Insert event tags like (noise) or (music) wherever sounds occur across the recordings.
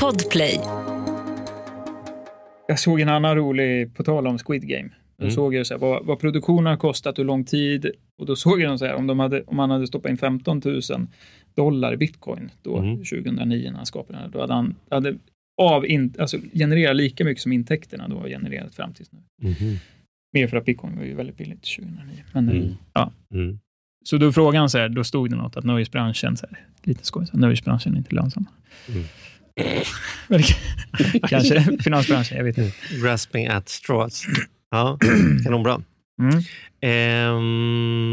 Podplay. Jag såg en annan rolig, på tal om Squid Game. Då Mm. såg jag så här, vad, vad produktionen har kostat, hur lång tid. Och då såg jag så här, om, de hade, om man hade stoppat in 15 000 dollar i bitcoin då, Mm. 2009 när han skapade den, då hade han hade av in, alltså, genererat lika mycket som intäkterna då har genererat fram tills nu. Mhm. Mer för att bitcoin var ju väldigt billigt 2009. Men, Mm. ja. Så då frågan så här, då stod det något att nöjesbranschen, så här, lite skoj, så här, nöjesbranschen är inte lönsam. Mm. (laughs) Kanske (laughs) finansbranschen, jag vet inte. Grasping at straws. Ja, (clears throat) kanonbra. Mm. Ehm...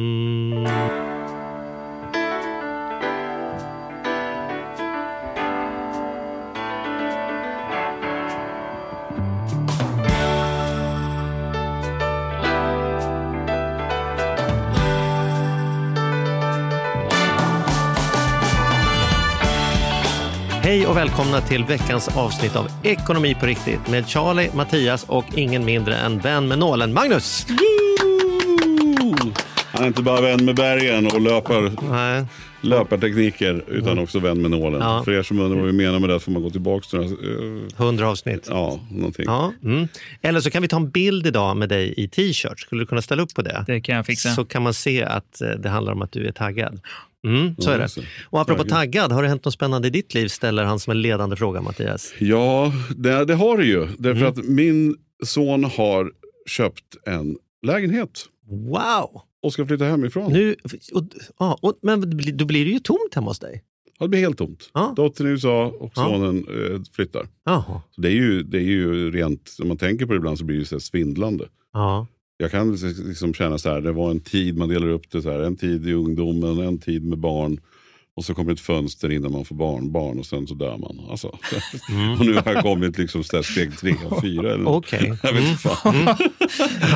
och välkomna till veckans avsnitt av Ekonomi på riktigt med Charlie, Mattias och ingen mindre än vän med nålen, Magnus. Han är inte bara vän med bergen och löpar, Nej. löpartekniker utan också vän med nålen. Ja. För er som undrar vad vi menar med det får man gå tillbaka till några, eh, 100 avsnitt. ja, någonting. Ja, mm. Eller så kan vi ta en bild idag med dig i t-shirt. Skulle du kunna ställa upp på det? Det kan jag fixa. Så kan man se att eh, det handlar om att du är taggad. Mm, så Ja, är det. Och apropå Taggad. har det hänt något spännande i ditt liv? Ställer han som en ledande fråga, Mattias. Ja, det, det har det ju. Därför Mm. att min son har köpt en lägenhet Wow! och ska flytta hemifrån. Nu, och, ja, och, men då blir det ju tomt hemma hos dig. Ja, Det blir helt tomt. Ja. Dottern i USA och Ja. sonen eh, flyttar. Så det, är ju, det är ju rent, när man tänker på det ibland så blir det så svindlande. Ja. Jag kan liksom känna så här, det var en tid, man delar upp det så här, en tid i ungdomen, en tid med barn. Och så kommer ett fönster innan man får barnbarn och sen så dör man. Alltså. (laughs) och nu har jag kommit liksom så steg tre och fyra. Eller, Okej. Jag vet inte fan.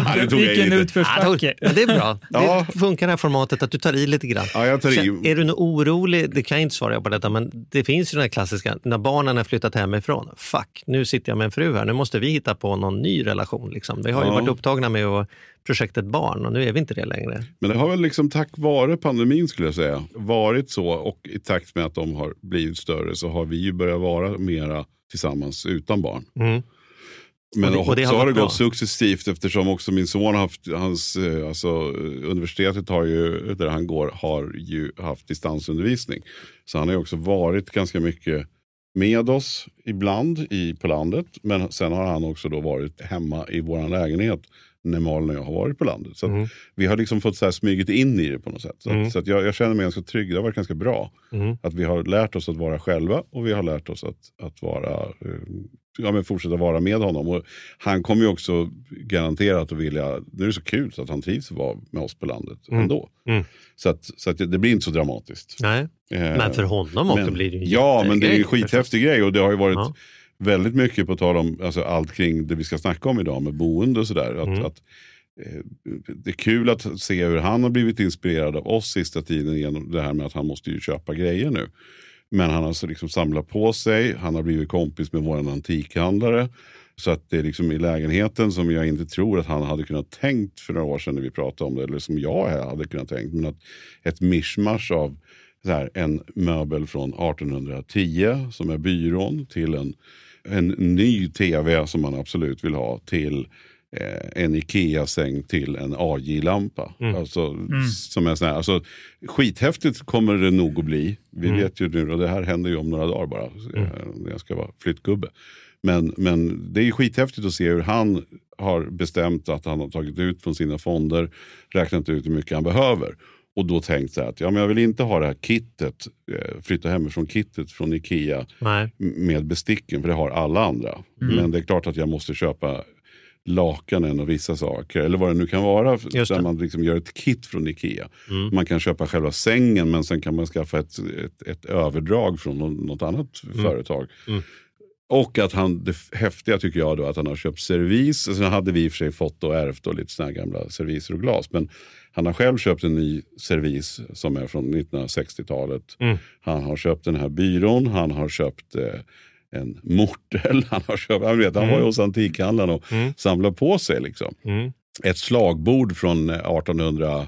Nej, det tog jag Vilken lite. utförsbacke. Ja, det är bra. Ja. Det funkar det här formatet att du tar i lite grann. Ja, jag tar i. Är du nog orolig? Det kan jag inte svara på detta, men det finns ju den här klassiska, när barnen har flyttat hemifrån. Fuck, nu sitter jag med en fru här, nu måste vi hitta på någon ny relation. Liksom. Vi har ju Ja. varit upptagna med att projektet barn och nu är vi inte det längre. Men det har väl liksom tack vare pandemin skulle jag säga varit så och i takt med att de har blivit större så har vi ju börjat vara mera tillsammans utan barn. Mm. Men Och det- och så har det varit bra. gått successivt eftersom också min son har haft, hans, eh, alltså universitetet har ju, där han går har ju haft distansundervisning. Så han har ju också varit ganska mycket med oss ibland i, på landet. Men sen har han också då varit hemma i vår lägenhet när Malin och jag har varit på landet. Så Mm. vi har liksom fått så här smugit in i det på något sätt. Så, Mm. så att jag, jag känner mig ganska trygg. Det har varit ganska bra. Mm. Att vi har lärt oss att vara själva och vi har lärt oss att, att vara, eh, ja, men fortsätta vara med honom. Och han kommer ju också garanterat att vilja, nu är det så kul så att han trivs att vara med oss på landet Mm. ändå. Mm. Så, att, så att det, blir inte så dramatiskt. Nej. Eh, Men för honom också men- blir det ju Ja, men det är ju en skithäftig grej och det har ju varit Ja. Väldigt mycket på tal om alltså, allt kring det vi ska snacka om idag med boende och sådär. Att, Mm. att, eh, det är kul att se hur han har blivit inspirerad av oss sista tiden genom det här med att han måste ju köpa grejer nu. Men han har så liksom samlat på sig, han har blivit kompis med våran antikhandlare. Så att det är liksom i lägenheten som jag inte tror att han hade kunnat tänkt för några år sedan när vi pratade om det. Eller som jag hade kunnat tänkt. Men att ett mischmasch av här, en möbel från 1810 som är byrån till en, en ny tv som man absolut vill ha till eh, en Ikea-säng till en AJ-lampa. Mm. Alltså, som är sån här, alltså, skithäftigt kommer det nog att bli. Vi Mm. vet ju nu, och det här händer ju om några dagar bara, eh, när jag ska vara flyttgubbe. Men, men det är ju skithäftigt att se hur han har bestämt att han har tagit ut från sina fonder, räknat ut hur mycket han behöver. Och då tänkt så att ja, men jag vill inte ha det här kittet, eh, flytta hemifrån kittet från Ikea Nej. med besticken, för det har alla andra. Mm. Men det är klart att jag måste köpa lakanen och vissa saker, eller vad det nu kan vara, där. Mm. man liksom gör ett kit från Ikea. Man kan köpa själva sängen, men sen kan man skaffa ett, ett, ett överdrag från nå- något annat Mm. företag. Och att han, det häftiga tycker jag då, att han har köpt servis. Sen hade vi i och för sig fått och ärvt och lite såna här gamla serviser och glas. Men han har själv köpt en ny servis som är från 1960-talet. Mm. Han har köpt den här byrån, han har köpt eh, en mortel. (laughs) Han, har köpt, han, vet, han var ju hos antikhandlaren och Mm. samlade på sig. Liksom. Mm. Ett slagbord från eh, 1800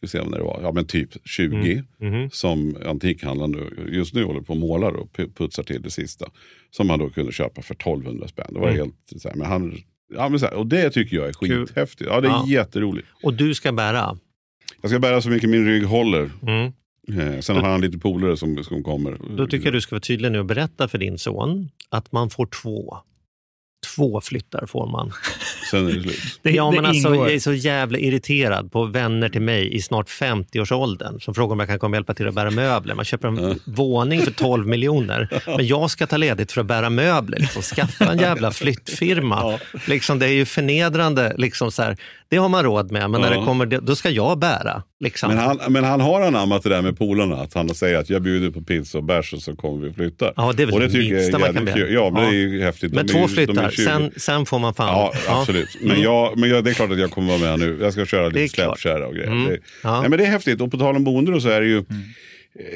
vi ser när det var, ja men typ 20. Mhm. Som antikhandlaren nu, just nu håller på och målar och pu- putsar till det sista. Som han då kunde köpa för 1200 spänn. Det var Mm. helt så här, men han, ja, men så här, och det tycker jag är skithäftigt. Ja, det är Ja. jätteroligt. Och du ska bära. Jag ska bära så mycket min rygg håller. Mm. Eh, sen har han lite polare som, som kommer. Då tycker jag du ska vara tydlig nu och berätta för din son att man får två. Två flyttar får man. (laughs) Sen är det slut. Det, ja, det men alltså, ingår. jag är så jävla irriterad på vänner till mig i snart 50-årsåldern som frågar om jag kan komma och hjälpa till att bära möbler. Man köper en våning för 12 miljoner, (laughs) men jag ska ta ledigt för att bära möbler. Liksom. Skaffa en jävla flyttfirma. Liksom, det är ju förnedrande. Liksom, så här, det har man råd med, men när Ja. det kommer, då ska jag bära. Liksom. Men han, men han har anammat det där med polarna. Att han säger att jag bjuder på pizza och bärs och så kommer vi och flyttar. Ja, det är väl och det tycker jag är minsta man kan begära. Ja, men Ja. det är ju häftigt. Men De två är flyttar, 20. sen, sen får man fan... Ja, absolut. Men, jag, men jag, det är klart att jag kommer vara med nu. Jag ska köra lite släpkärra och grejer. Mm. Det, Ja. nej, men det är häftigt. Och på tal om boende så är det ju eh,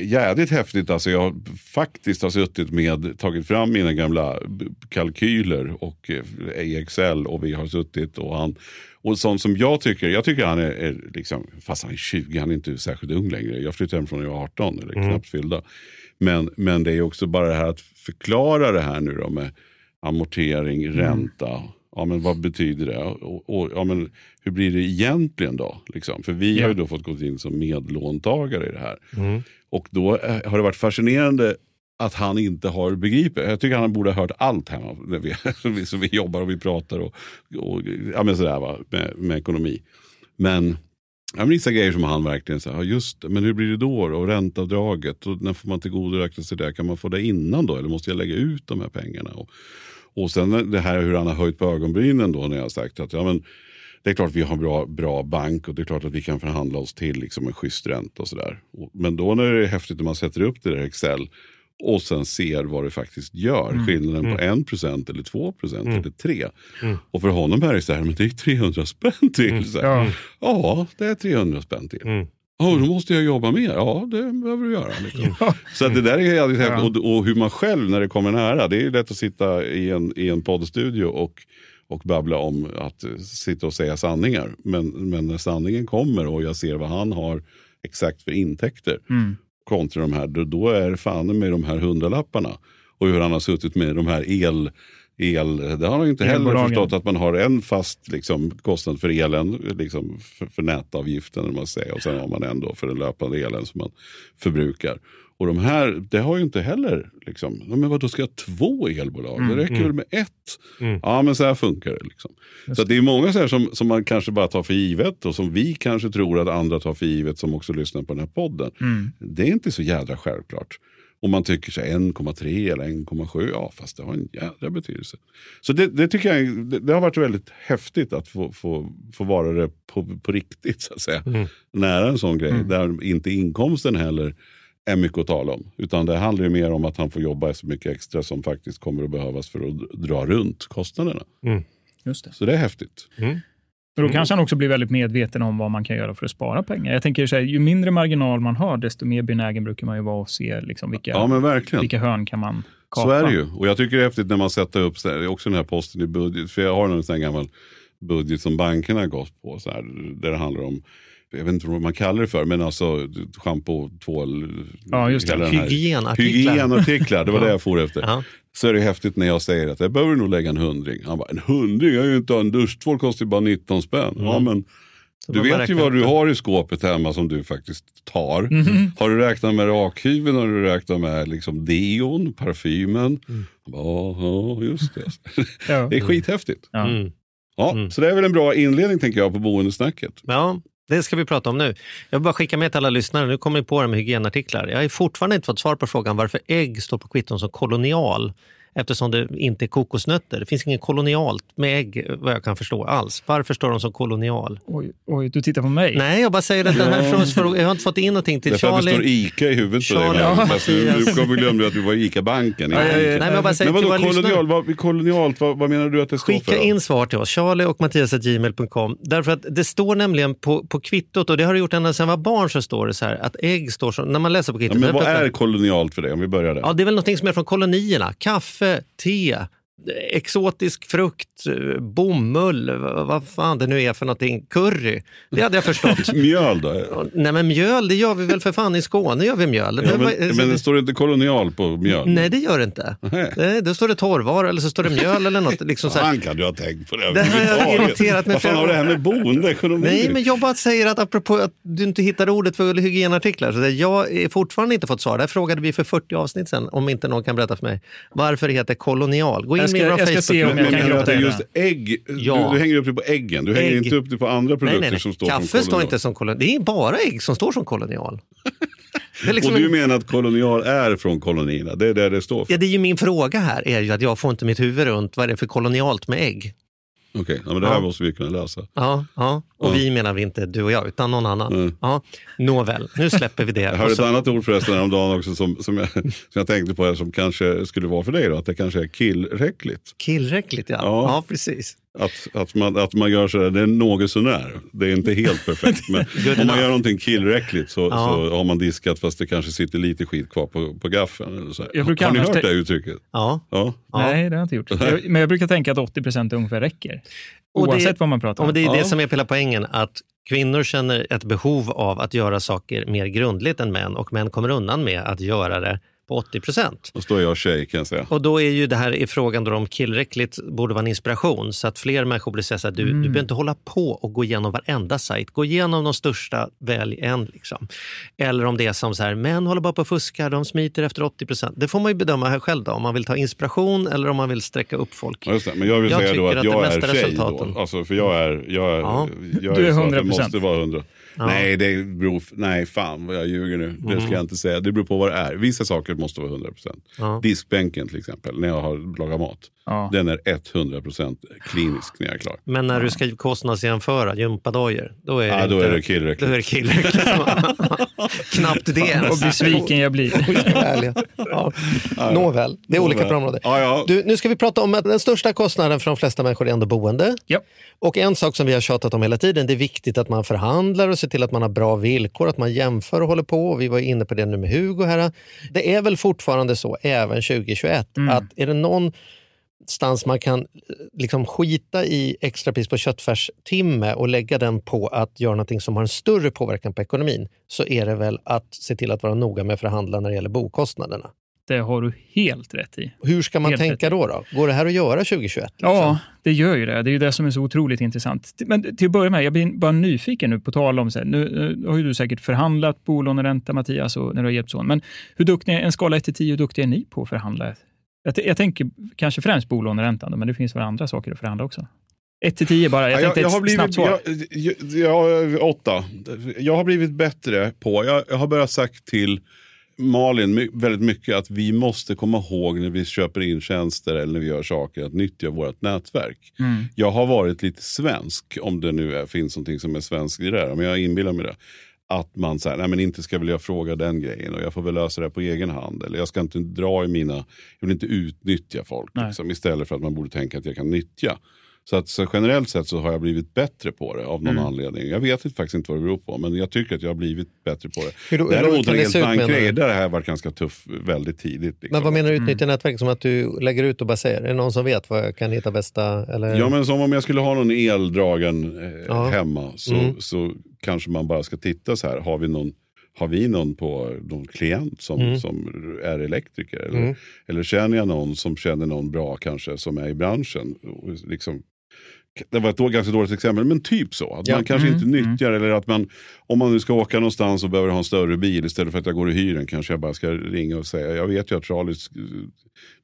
jävligt häftigt. Alltså jag faktiskt har suttit med, tagit fram mina gamla kalkyler och eh, Excel och vi har suttit och han och sånt som jag tycker, jag tycker han är, är liksom, fast han är 20, han är inte särskilt ung längre. Jag flyttade hem från när jag var 18, eller Mm. knappt fyllda. Men, men det är också bara det här att förklara det här nu då med amortering, ränta. Ja, men vad betyder det? Och, och, ja, men hur blir det egentligen då? Liksom? För vi har ju då fått gå in som medlåntagare i det här. Mm. Och då eh, har det varit fascinerande att han inte har begripit. Jag tycker han borde ha hört allt hemma. När vi, (laughs) så vi jobbar och vi pratar och, och ja, men sådär, va, med, med ekonomi. Men ja, men vissa grejer som han verkligen säger, ja, just men hur blir det då? då? Och ränteavdraget, och när får man tillgodoräkna sig det? Kan man få det innan då? Eller måste jag lägga ut de här pengarna? Och, och sen det här hur han har höjt på ögonbrynen då när jag har sagt att ja, men, det är klart att vi har bra, bra bank och det är klart att vi kan förhandla oss till liksom en schysst ränta och sådär. Och- Men då när det är häftigt när man sätter upp det där Excel och sen ser vad det faktiskt gör. Skillnaden på 1% eller 2% eller 3%. Och för honom är det så här, men det är 300 spänn till. Så här. Ja. Ja, det är 300 spänn till. Mm. Ja, då måste jag jobba mer. Ja, det behöver du göra. Liksom. Så att det där är jävligt häftigt. Och, och hur man själv, när det kommer nära. Det är lätt att sitta i en, i en poddstudio och, och babbla om att sitta och säga sanningar. Men, men när sanningen kommer och jag ser vad han har exakt för intäkter Mm kontra de här, då, är det fan med de här hundralapparna. Och hur han har suttit med de här el... El, det har han ju inte heller förstått att man har en fast liksom, kostnad för elen, liksom, för, för nätavgiften eller man säger. och sen har man en då för den löpande elen som man förbrukar. Och de här, det har ju inte heller, liksom, men vad då ska jag ha två elbolag? Det räcker väl med ett? Mm. Ja men så här funkar det. Liksom. Så det är många så här som, som man kanske bara tar för givet och som vi kanske tror att andra tar för givet som också lyssnar på den här podden. Mm. Det är inte så jädra självklart. Om man tycker så här 1,3 eller 1,7, ja fast det har en jädra betydelse. Så det, det tycker jag det, det har varit väldigt häftigt att få, få, få vara det på, på riktigt så att säga. Mm. Nära en sån grej där inte inkomsten heller är mycket att tala om. Utan det handlar ju mer om att han får jobba så mycket extra som faktiskt kommer att behövas för att dra runt kostnaderna. Just det. Så det är häftigt. Mm. Då kanske han också blir väldigt medveten om vad man kan göra för att spara pengar. Jag tänker så här, ju mindre marginal man har, desto mer benägen brukar man ju vara att se liksom vilka, Ja vilka hörn kan man kapa. Så är det ju. Och jag tycker det är häftigt när man sätter upp också den här posten i budget. För jag har en sån här gammal budget som bankerna har gått på. Så här, där det handlar om, jag vet inte vad man kallar det för, men alltså schampo, tvål, Ja, just det. Hygienartiklar. Hygienartiklar, det var det jag for efter. Ja. Så är det häftigt när jag säger att jag behöver nog lägga en hundring. Han bara, en hundring? Jag är ju inte en duschtvål kostar ju bara 19 spänn. Ja, men Så du vet ju vad du har i skåpet hemma som du faktiskt tar. Har du räknat med rakhyveln? Har du räknat med liksom deon, parfymen? Ja, ja, just det. Ja. Det är skithäftigt. Ja. Mm. Ja, Mm. Så det är väl en bra inledning tänker jag på boendesnacket. Ja, det ska vi prata om nu. Jag vill bara skicka med till alla lyssnare, nu kommer vi på det med hygienartiklar. Jag har fortfarande inte fått svar på frågan varför ägg står på kvitton som kolonial eftersom det inte är kokosnötter. Det finns ingen kolonialt med ägg vad jag kan förstå alls. Varför står de som kolonial? Oj, oj, du tittar på mig. Nej, jag bara säger att den här frågan, jag har inte fått in någonting till Därför det står Charlie. ICA i huvudet på dig. Charlie, ja, Fast Mattias. kommer- glömde du att du var i ICA-banken. Ja, ja, ja. Nej, men jag bara säger Men vadå kolonial, vad, kolonialt, vad, vad menar du att det står för? Skicka in svar till oss, charlie och mattias.gmail.com. Därför att det står nämligen på, på kvittot, och det har det gjort ända sedan jag var barn, så står det så här att ägg står som, när man läser på Ja, kvittot. men det vad är kolonialt för dig om vi börjar där? Ja, det är väl någonting som är från kolonierna. Kaffe, te, exotisk frukt, eh, bomull, vad fan det nu är för någonting, curry. Det hade jag förstått. (laughs) Mjöl då? Nej men mjöl, det gör vi väl för fan i Skåne gör vi mjöl. Ja, Det var- men, men det står inte kolonial på mjöl? Nej det gör det inte. Nej. Då står det torrvara eller så står det mjöl eller något. Liksom så här. Han kan du ha tänkt på det Det här har irriterat mig Vad fan har det här med boendeekonomi Nej, men jag bara säger att apropå att du inte hittar ordet för hygienartiklar. Så det, jag har fortfarande inte fått svar. Det här frågade vi för 40 avsnitt sedan, om inte någon kan berätta för mig. Varför det heter kolonial. Gå in Jag ska- jag ska se om jag kan i just ägg? Ja. Du, du hänger upp det på äggen, du hänger Ägg. inte upp det på andra produkter Nej, nej, nej. som står Kaffe som står inte som kolonial. Det är bara ägg som står som kolonial. Det är, liksom Och du en- menar att kolonial är från kolonierna? Det är det det står för? ja, det är ju min fråga här, är ju att jag får inte mitt huvud runt vad är det för kolonialt med ägg. Okej, ja, men det här Ja. måste vi kunna lösa. Ja, ja. och Ja. vi menar vi inte du och jag, utan någon annan. Mm. Ja. Nåväl, nu släpper vi det. Jag hörde ett så- annat ord förresten häromdagen också som, som, jag, som jag tänkte på här, som kanske skulle vara för dig då, att det kanske är killräckligt. Killräckligt, ja. Ja. ja. precis. Att, att, man, att man gör sådär, det är något sånär. Det är inte helt perfekt. Men (laughs) om man gör någonting killräckligt så, Ja. så har man diskat fast det kanske sitter lite skit kvar på, på gaffeln. Eller så här. Jag brukar har ni hört det uttrycket? Ja. Ja. Ja. Nej, det har jag inte gjort. Jag, men jag brukar tänka att 80 procent ungefär räcker. Och det- Oavsett vad man pratar om. det är Ja. det som är hela poängen, att kvinnor känner ett behov av att göra saker mer grundligt än män och män kommer undan med att göra det på 80 procent. Och så är jag tjej kan jag säga. Och då är ju det här i frågan då om killräckligt borde vara en inspiration så att fler människor blir säga så här, du, Mm. du behöver inte hålla på och gå igenom varenda sajt. Gå igenom de största, välj en. Liksom. Eller om det är som så här, män håller bara på och fuskar, de smiter efter 80 procent. Det får man ju bedöma här själv då, om man vill ta inspiration eller om man vill sträcka upp folk. Ja, just det. Men jag vill Jag säga då tycker att att jag är tjej resultaten- då. Alltså, för jag är, jag är, Ja. jag Du är så att 100%. Det måste vara 100. Ja. Nej, det beror, nej, fan vad jag ljuger nu. Det Mm. ska jag inte säga. Det beror på vad det är. Vissa saker måste vara 100 procent. Ja. Diskbänken till exempel, när jag har lagat mat. Ja. Den är 100 procent klinisk när jag är klar. Men när du ska kostnadsjämföra gympadojor, då är det, Ja, då inte, är det killräckligt. Då är det killräckligt. (laughs) Knappt det. Och besviken jag blir. (laughs) Ja. Nåväl, det är olika Nåväl. på områden. Ja, ja. Du, nu ska vi prata om att den största kostnaden för de flesta människor är ändå boende. Ja. Och en sak som vi har tjatat om hela tiden, det är viktigt att man förhandlar och ser till att man har bra villkor, att man jämför och håller på. Och vi var inne på det nu med Hugo här. Det är väl fortfarande så, även 2021, att är det någonstans man kan eh, liksom skita i extrapris på köttfärstimme och lägga den på att göra någonting som har en större påverkan på ekonomin, så är det väl att se till att vara noga med att förhandla när det gäller bokostnaderna. Det har du helt rätt i. Hur ska man Helt tänka då, då? Går det här att göra 2021? Ja, det gör ju det. Det är ju det som är så otroligt intressant. Men till att börja med, jag blir bara nyfiken nu på tal om, så här, nu nu har ju du säkert förhandlat bolåneränta Mattias, och när du har hjälpt son. Men hur duktiga, en skala 1 till 10, hur duktiga är ni på att förhandla? Jag, jag tänker kanske främst bolåneräntan, men det finns väl andra saker att förhandla också? 1 till 10 bara, jag Ja, tänkte jag, jag har ett snabbt blivit, svar. jag, jag, jag, åtta. Jag har blivit bättre på, jag, jag har börjat sagt till Malin väldigt mycket att vi måste komma ihåg när vi köper in tjänster eller när vi gör saker att nyttja vårt nätverk. Mm. Jag har varit lite svensk, om det nu är, finns någonting som är svenskt i det där, men jag inbillar mig det. Att man säger, nej men inte ska väl jag fråga den grejen och jag får väl lösa det på egen hand. Eller jag ska inte dra i mina, jag vill inte utnyttja folk. Liksom, istället för att man borde tänka att jag kan nyttja. Så, att, så generellt sett så har jag blivit bättre på det av någon Mm. anledning. Jag vet faktiskt inte vad det beror på, men jag tycker att jag har blivit bättre på det. Hur, då- Däremot en det du? där har jag varit ganska tuff väldigt tidigt. Liksom. Men vad menar du Mm. utnyttja nätverk? Som att du lägger ut och bara säger, är det någon som vet vad jag kan hitta bästa? Eller? Ja men som om jag skulle ha någon eldragen eh, Ja. hemma så, Mm. så kanske man bara ska titta så här. Har vi någon, har vi någon på någon klient som, Mm. som är elektriker? Eller, Mm. eller känner jag någon som känner någon bra kanske som är i branschen? Liksom, det var ett då- ganska dåligt exempel, men typ så. Att Ja. man kanske Mm, inte nyttjar, eller att man, om man nu ska åka någonstans och behöver ha en större bil istället för att jag går och hyr den, kanske jag bara ska ringa och säga, jag vet ju att Charlies eh,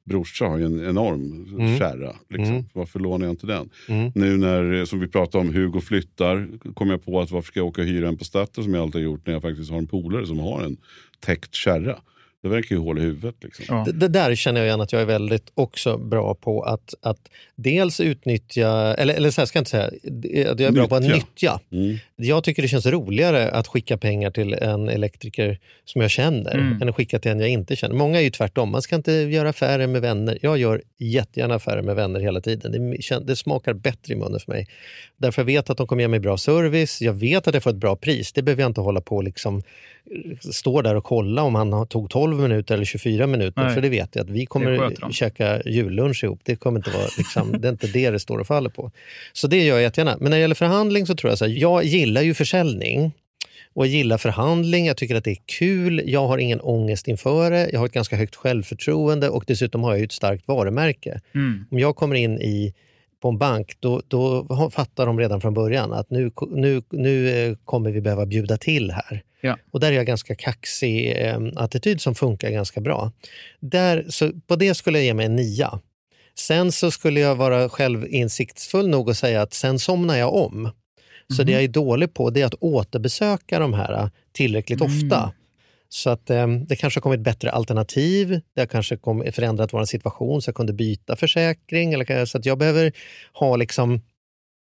brorsa har ju en enorm Mm. kärra. Liksom. Mm. Varför lånar jag inte den? Mm. Nu när, eh, som vi pratade om, Hugo flyttar, kom jag på att varför ska jag åka och hyra en på Statoil som jag alltid har gjort när jag faktiskt har en polare som har en täckt kärra. Det verkar ju hål i huvudet. Liksom. Ja. Det, det där känner jag igen att jag är väldigt också bra på att, att dels utnyttja, eller, eller så här ska jag inte säga, att jag är bra på att Nyttja. Mm. Jag tycker det känns roligare att skicka pengar till en elektriker som jag känner Mm. än att skicka till en jag inte känner. Många är ju tvärtom, man ska inte göra affärer med vänner. Jag gör jättegärna affärer med vänner hela tiden. Det, det smakar bättre i munnen för mig. Därför jag vet att de kommer ge mig bra service, jag vet att jag får ett bra pris. Det behöver jag inte hålla på liksom står där och kolla om han tog 12 minuter eller 24 minuter. Nej. För det vet jag att vi kommer käka jullunch ihop. Det, kommer inte vara, liksom, det är inte det det står och faller på. Så det gör jag jättegärna. Men när det gäller förhandling så tror jag så här, jag gillar ju försäljning. Och jag gillar förhandling, jag tycker att det är kul, jag har ingen ångest inför det, jag har ett ganska högt självförtroende och dessutom har jag ett starkt varumärke. Mm. Om jag kommer in i, på en bank, då, då fattar de redan från början att nu, nu, nu eh, kommer vi behöva bjuda till här. Ja. Och där är jag ganska kaxig eh, attityd som funkar ganska bra. Där, så på det skulle jag ge mig en nia. Sen så skulle jag vara självinsiktsfull nog att säga att sen somnar jag om. Så Mhm. det jag är dålig på det är att återbesöka de här eh, tillräckligt Mm. ofta. Så att eh, det kanske har kommit bättre alternativ, det har kanske kom, förändrat vår situation så jag kunde byta försäkring. Eller, så att jag behöver ha liksom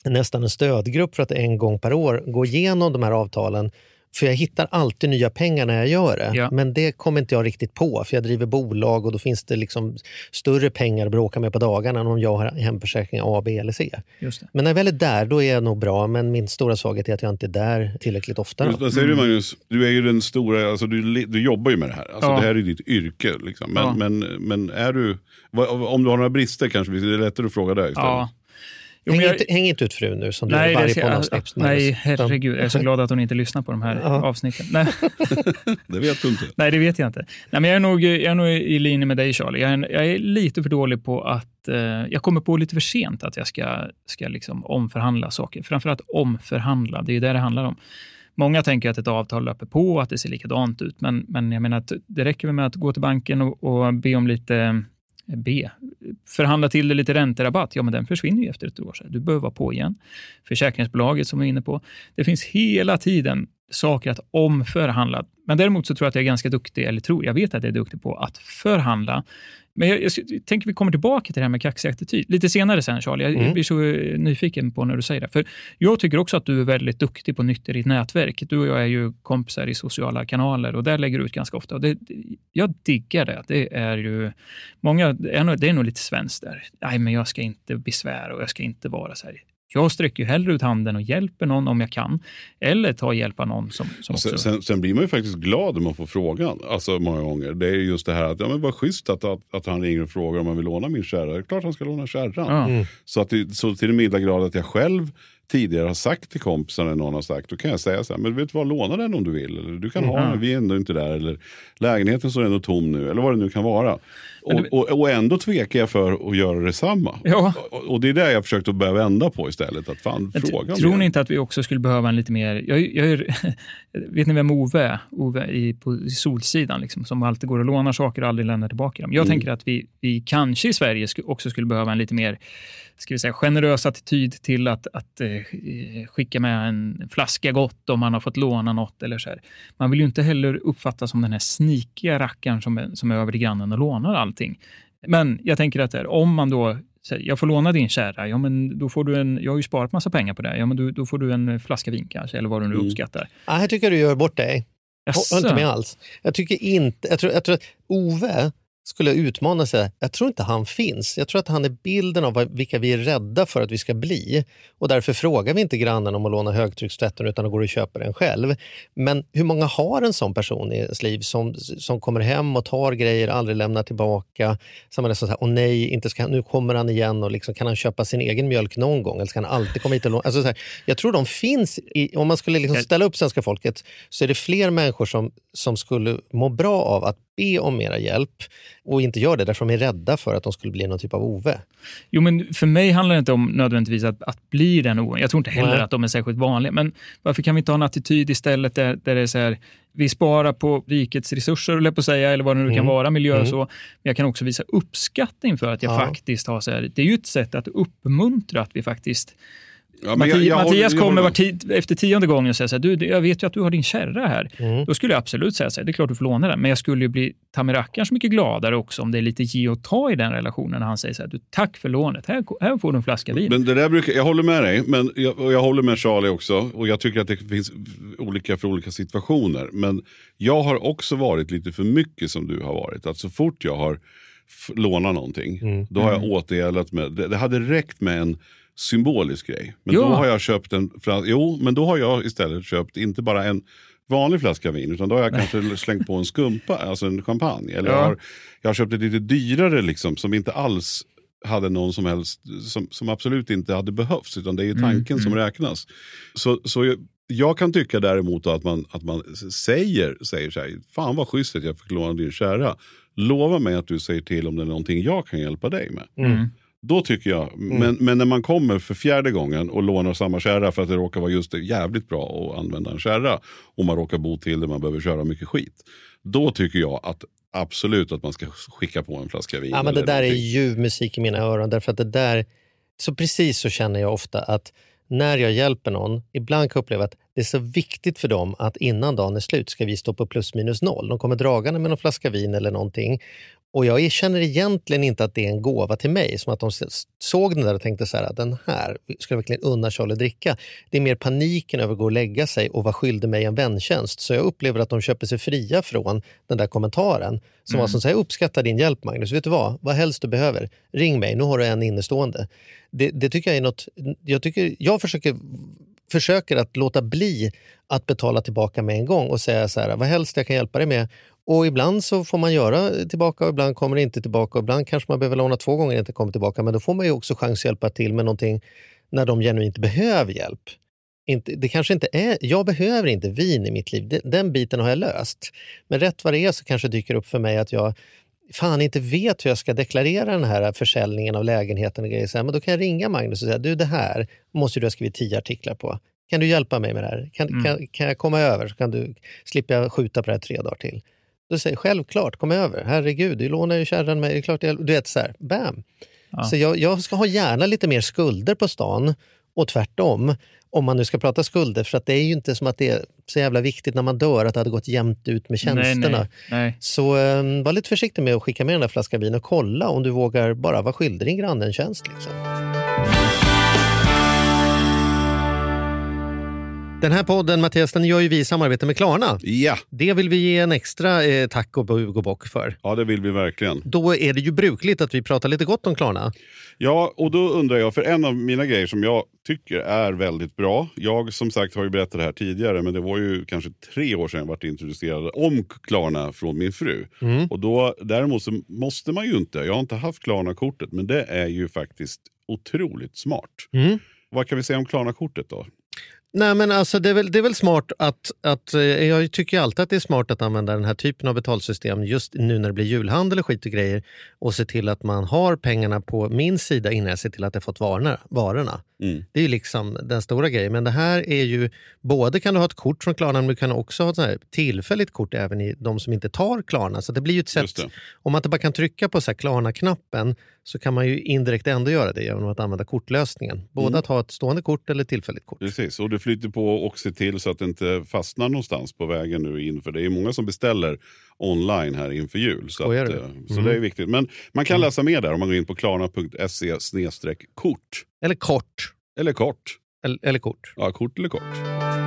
nästan en stödgrupp för att en gång per år gå igenom de här avtalen. För jag hittar alltid nya pengar när jag gör det. Ja. Men det kommer inte jag riktigt på, för jag driver bolag och då finns det liksom större pengar att bråka med på dagarna än om jag har hemförsäkring A, B eller C. Just det. Men när jag väl är där, då är jag nog bra. Men min stora svaghet är att jag inte är där tillräckligt ofta. Just, vad säger du Magnus, du är ju den stora, alltså du, du jobbar ju med det här. Alltså Ja. Det här är ditt yrke. Liksom. Men, Ja. men, men är du, om du har några brister kanske, det är lättare att fråga dig istället. Ja. Jo, Häng, jag- inte, häng inte ut frun nu som du Nej, gör varje poddavsnitt. nej, herregud. Jag är så glad att hon inte lyssnar på de här Ja. avsnitten. Nej, (laughs) Det vet du inte. nej, det vet jag inte. Nej, men jag, är nog, jag är nog i linje med dig, Charlie. Jag är, jag är lite för dålig på att... Eh, jag kommer på lite för sent att jag ska, ska liksom omförhandla saker. Framförallt omförhandla, det är ju det det handlar om. Många tänker att ett avtal löper på och att det ser likadant ut, men, men jag menar att det räcker med att gå till banken och, och be om lite B. Förhandla till det lite ränterabatt, ja men den försvinner ju efter ett år. Så du behöver vara på igen. Försäkringsbolaget som vi är inne på. Det finns hela tiden saker att omförhandla. Men däremot så tror jag att jag är ganska duktig, eller tror, jag vet att jag är duktig på att förhandla. Men jag, jag, jag tänker vi kommer tillbaka till det här med kaxig attityd lite senare sen Charlie. Jag, Mm. blir så eh, nyfiken på när du säger det. För jag tycker också att du är väldigt duktig på nytt i ditt nätverk. Du och jag är ju kompisar i sociala kanaler och där lägger du ut ganska ofta. Och det, jag diggar det. Det är ju många, det är nog, det är nog lite svenskt där. Nej, men jag ska inte besvära och jag ska inte vara så här. Jag sträcker ju hellre ut handen och hjälper någon om jag kan. Eller tar hjälp av någon som, som också... Sen, sen, sen blir man ju faktiskt glad när man får frågan. Alltså många gånger. Det är just det här att, ja men vad schysst att, att, att han ringer och frågar om han vill låna min kärra. Det är klart han ska låna kärran. Ja. Mm. Så, att det, så till den milda grad att jag själv tidigare har sagt till kompisar när någon har sagt, då kan jag säga så här, men vet du vad, låna den om du vill. Eller du kan ha Mhm. den, vi är ändå inte där. Eller lägenheten står ändå tom nu. Eller vad det nu kan vara. Och, du- och, och ändå tvekar jag för att göra detsamma. Ja. Och, och det är det jag försökt att börja vända på istället. Att fan, fråga tror mer. ni inte att vi också skulle behöva en lite mer... Jag, jag är, (laughs) vet ni vem Ove är? Ove i, på i Solsidan, liksom, som alltid går och lånar saker och aldrig lämnar tillbaka dem. Jag Mm. tänker att vi, vi kanske i Sverige också skulle behöva en lite mer ska vi säga, generös attityd till att, att eh, skicka med en flaska gott om man har fått låna något. Eller så här. Man vill ju inte heller uppfattas som den här snikiga rackaren som, som är över till grannen och lånar allting. Men jag tänker att där, om man då säger, jag får låna din kärra, ja, men då får du en, jag har ju sparat massa pengar på det, ja, men då, då får du en flaska vin kanske, eller vad du nu Mm. uppskattar. Ah, här tycker jag du gör bort dig. Jag håller inte med alls. Jag tycker inte... Jag tror, jag tror att Ove skulle utmana sig. Jag tror inte han finns. Jag tror att han är bilden av vad- vilka vi är rädda för att vi ska bli. Och därför frågar vi inte grannen om att låna högtryckstvätten utan går och köper den själv. Men hur många har en sån person i sitt liv som, som kommer hem och tar grejer, aldrig lämnar tillbaka. Man är så här, åh nej, inte ska, nu kommer han igen och liksom, kan han köpa sin egen mjölk någon gång? Eller ska han alltid komma hit och låna? Alltså, så här, jag tror de finns, i, om man skulle liksom Jag- ställa upp svenska folket så är det fler människor som, som skulle må bra av att be om mera hjälp och inte gör det därför de är rädda för att de skulle bli någon typ av Ove. Jo, men för mig handlar det inte om nödvändigtvis att, att bli den oron. Jag tror inte heller Nej. att de är särskilt vanliga. Men varför kan vi inte ha en attityd istället där, där det är så här, vi sparar på rikets resurser, eller på att säga, eller vad det nu kan Mm. vara, miljö och Mm. så. Men jag kan också visa uppskattning för att jag Ja. faktiskt har så här, det är ju ett sätt att uppmuntra att vi faktiskt Ja, Matti, jag- jag håller- Mattias jag kommer håller- efter tionde gången och säger så här, du, jag vet ju att du har din kärra här. Mm. Då skulle jag absolut säga så här, det är klart du får låna den, men jag skulle ju bli ta mig rackarns mycket gladare också om det är lite ge och ta i den relationen när han säger så här, du, tack för lånet, här, här får du en flaska vin. Men det där brukar, jag håller med dig, men jag, och jag håller med Charlie också. Och jag tycker att det finns olika för olika situationer. Men jag har också varit lite för mycket som du har varit. Att så fort jag har lånat någonting, Mm. då har jag återgäldat med, det, det hade räckt med en symbolisk grej. Men Ja. då har jag köpt en, jo, men då har jag istället köpt inte bara en vanlig flaska vin. Utan då har jag kanske slängt på en skumpa, alltså en champagne. Eller Ja. jag, har, jag har köpt ett lite dyrare liksom, som inte alls hade någon som helst, som, som absolut inte hade behövts. Utan det är ju tanken som räknas. Så, så jag, jag kan tycka däremot att man, att man säger, säger så här, fan vad schysst att jag fick låna din kärra. Lova mig att du säger till om det är någonting jag kan hjälpa dig med. Mm. Då tycker jag, men, men när man kommer för fjärde gången och lånar samma kärra för att det råkar vara just det, jävligt bra att använda en kärra och man råkar bo till där man behöver köra mycket skit. Då tycker jag att absolut att man ska skicka på en flaska vin. Ja, men det där är någonting. ljuv musik i mina öron. Därför att det där, så precis så känner jag ofta att när jag hjälper någon, ibland kan jag uppleva att det är så viktigt för dem att innan dagen är slut ska vi stå på plus minus noll. De kommer dragande med någon flaska vin eller någonting. Och jag känner egentligen inte att det är en gåva till mig. Som att de såg den där och tänkte så här, den här ska jag verkligen unna Charlie dricka. Det är mer paniken över att gå och lägga sig och vara skyldig mig en väntjänst. Så jag upplever att de köper sig fria från den där kommentaren. Som var som säger, jag uppskattar din hjälp Magnus. Vet du vad? Vad helst du behöver, ring mig. Nu har du en innestående. Det, det tycker jag är något, jag, tycker, jag försöker, försöker att låta bli att betala tillbaka med en gång och säga så här, vad helst jag kan hjälpa dig med. Och ibland så får man göra tillbaka och ibland kommer det inte tillbaka. Och ibland kanske man behöver låna två gånger och inte kommer tillbaka. Men då får man ju också chans att hjälpa till med någonting när de genuint behöver hjälp. Inte, det kanske inte är, jag behöver inte vin i mitt liv, den, den biten har jag löst. Men rätt vad det är så kanske dyker upp för mig att jag fan inte vet hur jag ska deklarera den här försäljningen av lägenheten och grejer. Så här, men då kan jag ringa Magnus och säga, du det här måste du ha skrivit tio artiklar på. Kan du hjälpa mig med det här? Kan, kan, kan jag komma över så kan du slippa jag skjuta på det här tre dagar till? Då säger självklart, kom över. Herregud, du lånar ju kärran mig. Det är klart jag, du vet så här, bam. Så jag, jag ska ha gärna lite mer skulder på stan och tvärtom. Om man nu ska prata skulder, för att det är ju inte som att det är så jävla viktigt när man dör att det hade gått jämnt ut med tjänsterna. Nej, nej, nej. Så eh, var lite försiktig med att skicka med den där flaskan vin och kolla om du vågar bara vara skyldig din granne en tjänst. Liksom. Den här podden, Mattias, den gör ju vi i samarbete med Klarna. Ja, Det vill vi ge en extra eh, tack och bug och bock för. ja, det vill vi verkligen. Då är det ju brukligt att vi pratar lite gott om Klarna. Ja, och då undrar jag, för en av mina grejer som jag tycker är väldigt bra. Jag som sagt har ju berättat det här tidigare, men det var ju kanske tre år sedan jag vart introducerad om Klarna från min fru. Och då, däremot så måste man ju inte, jag har inte haft Klarna-kortet, men det är ju faktiskt otroligt smart. Mm. Vad kan vi säga om Klarna-kortet då? Nej, men alltså, det, är väl, det är väl smart att... att eh, jag tycker alltid att det är smart att använda den här typen av betalsystem just nu när det blir julhandel och skit och grejer och se till att man har pengarna på min sida innan jag ser till att jag fått varorna. varorna. Mm. Det är ju liksom den stora grejen. Men det här är ju, både kan du ha ett kort från Klarna men du kan också ha ett tillfälligt kort även i de som inte tar Klarna. Så det blir ju ett sätt, om man inte bara kan trycka på Klarna-knappen så kan man ju indirekt ändå göra det genom att använda kortlösningen. Både Mm. att ha ett stående kort eller tillfälligt kort. Precis, och det flyter på och se till så att det inte fastnar någonstans på vägen nu inför. Det är många som beställer online här inför jul. Så, att, du? eh, så Mm. det är viktigt. Men man kan läsa mer där om man går in på klarna.se kort. Eller kort. Eller kort. Eller, eller kort. Ja, kort eller kort.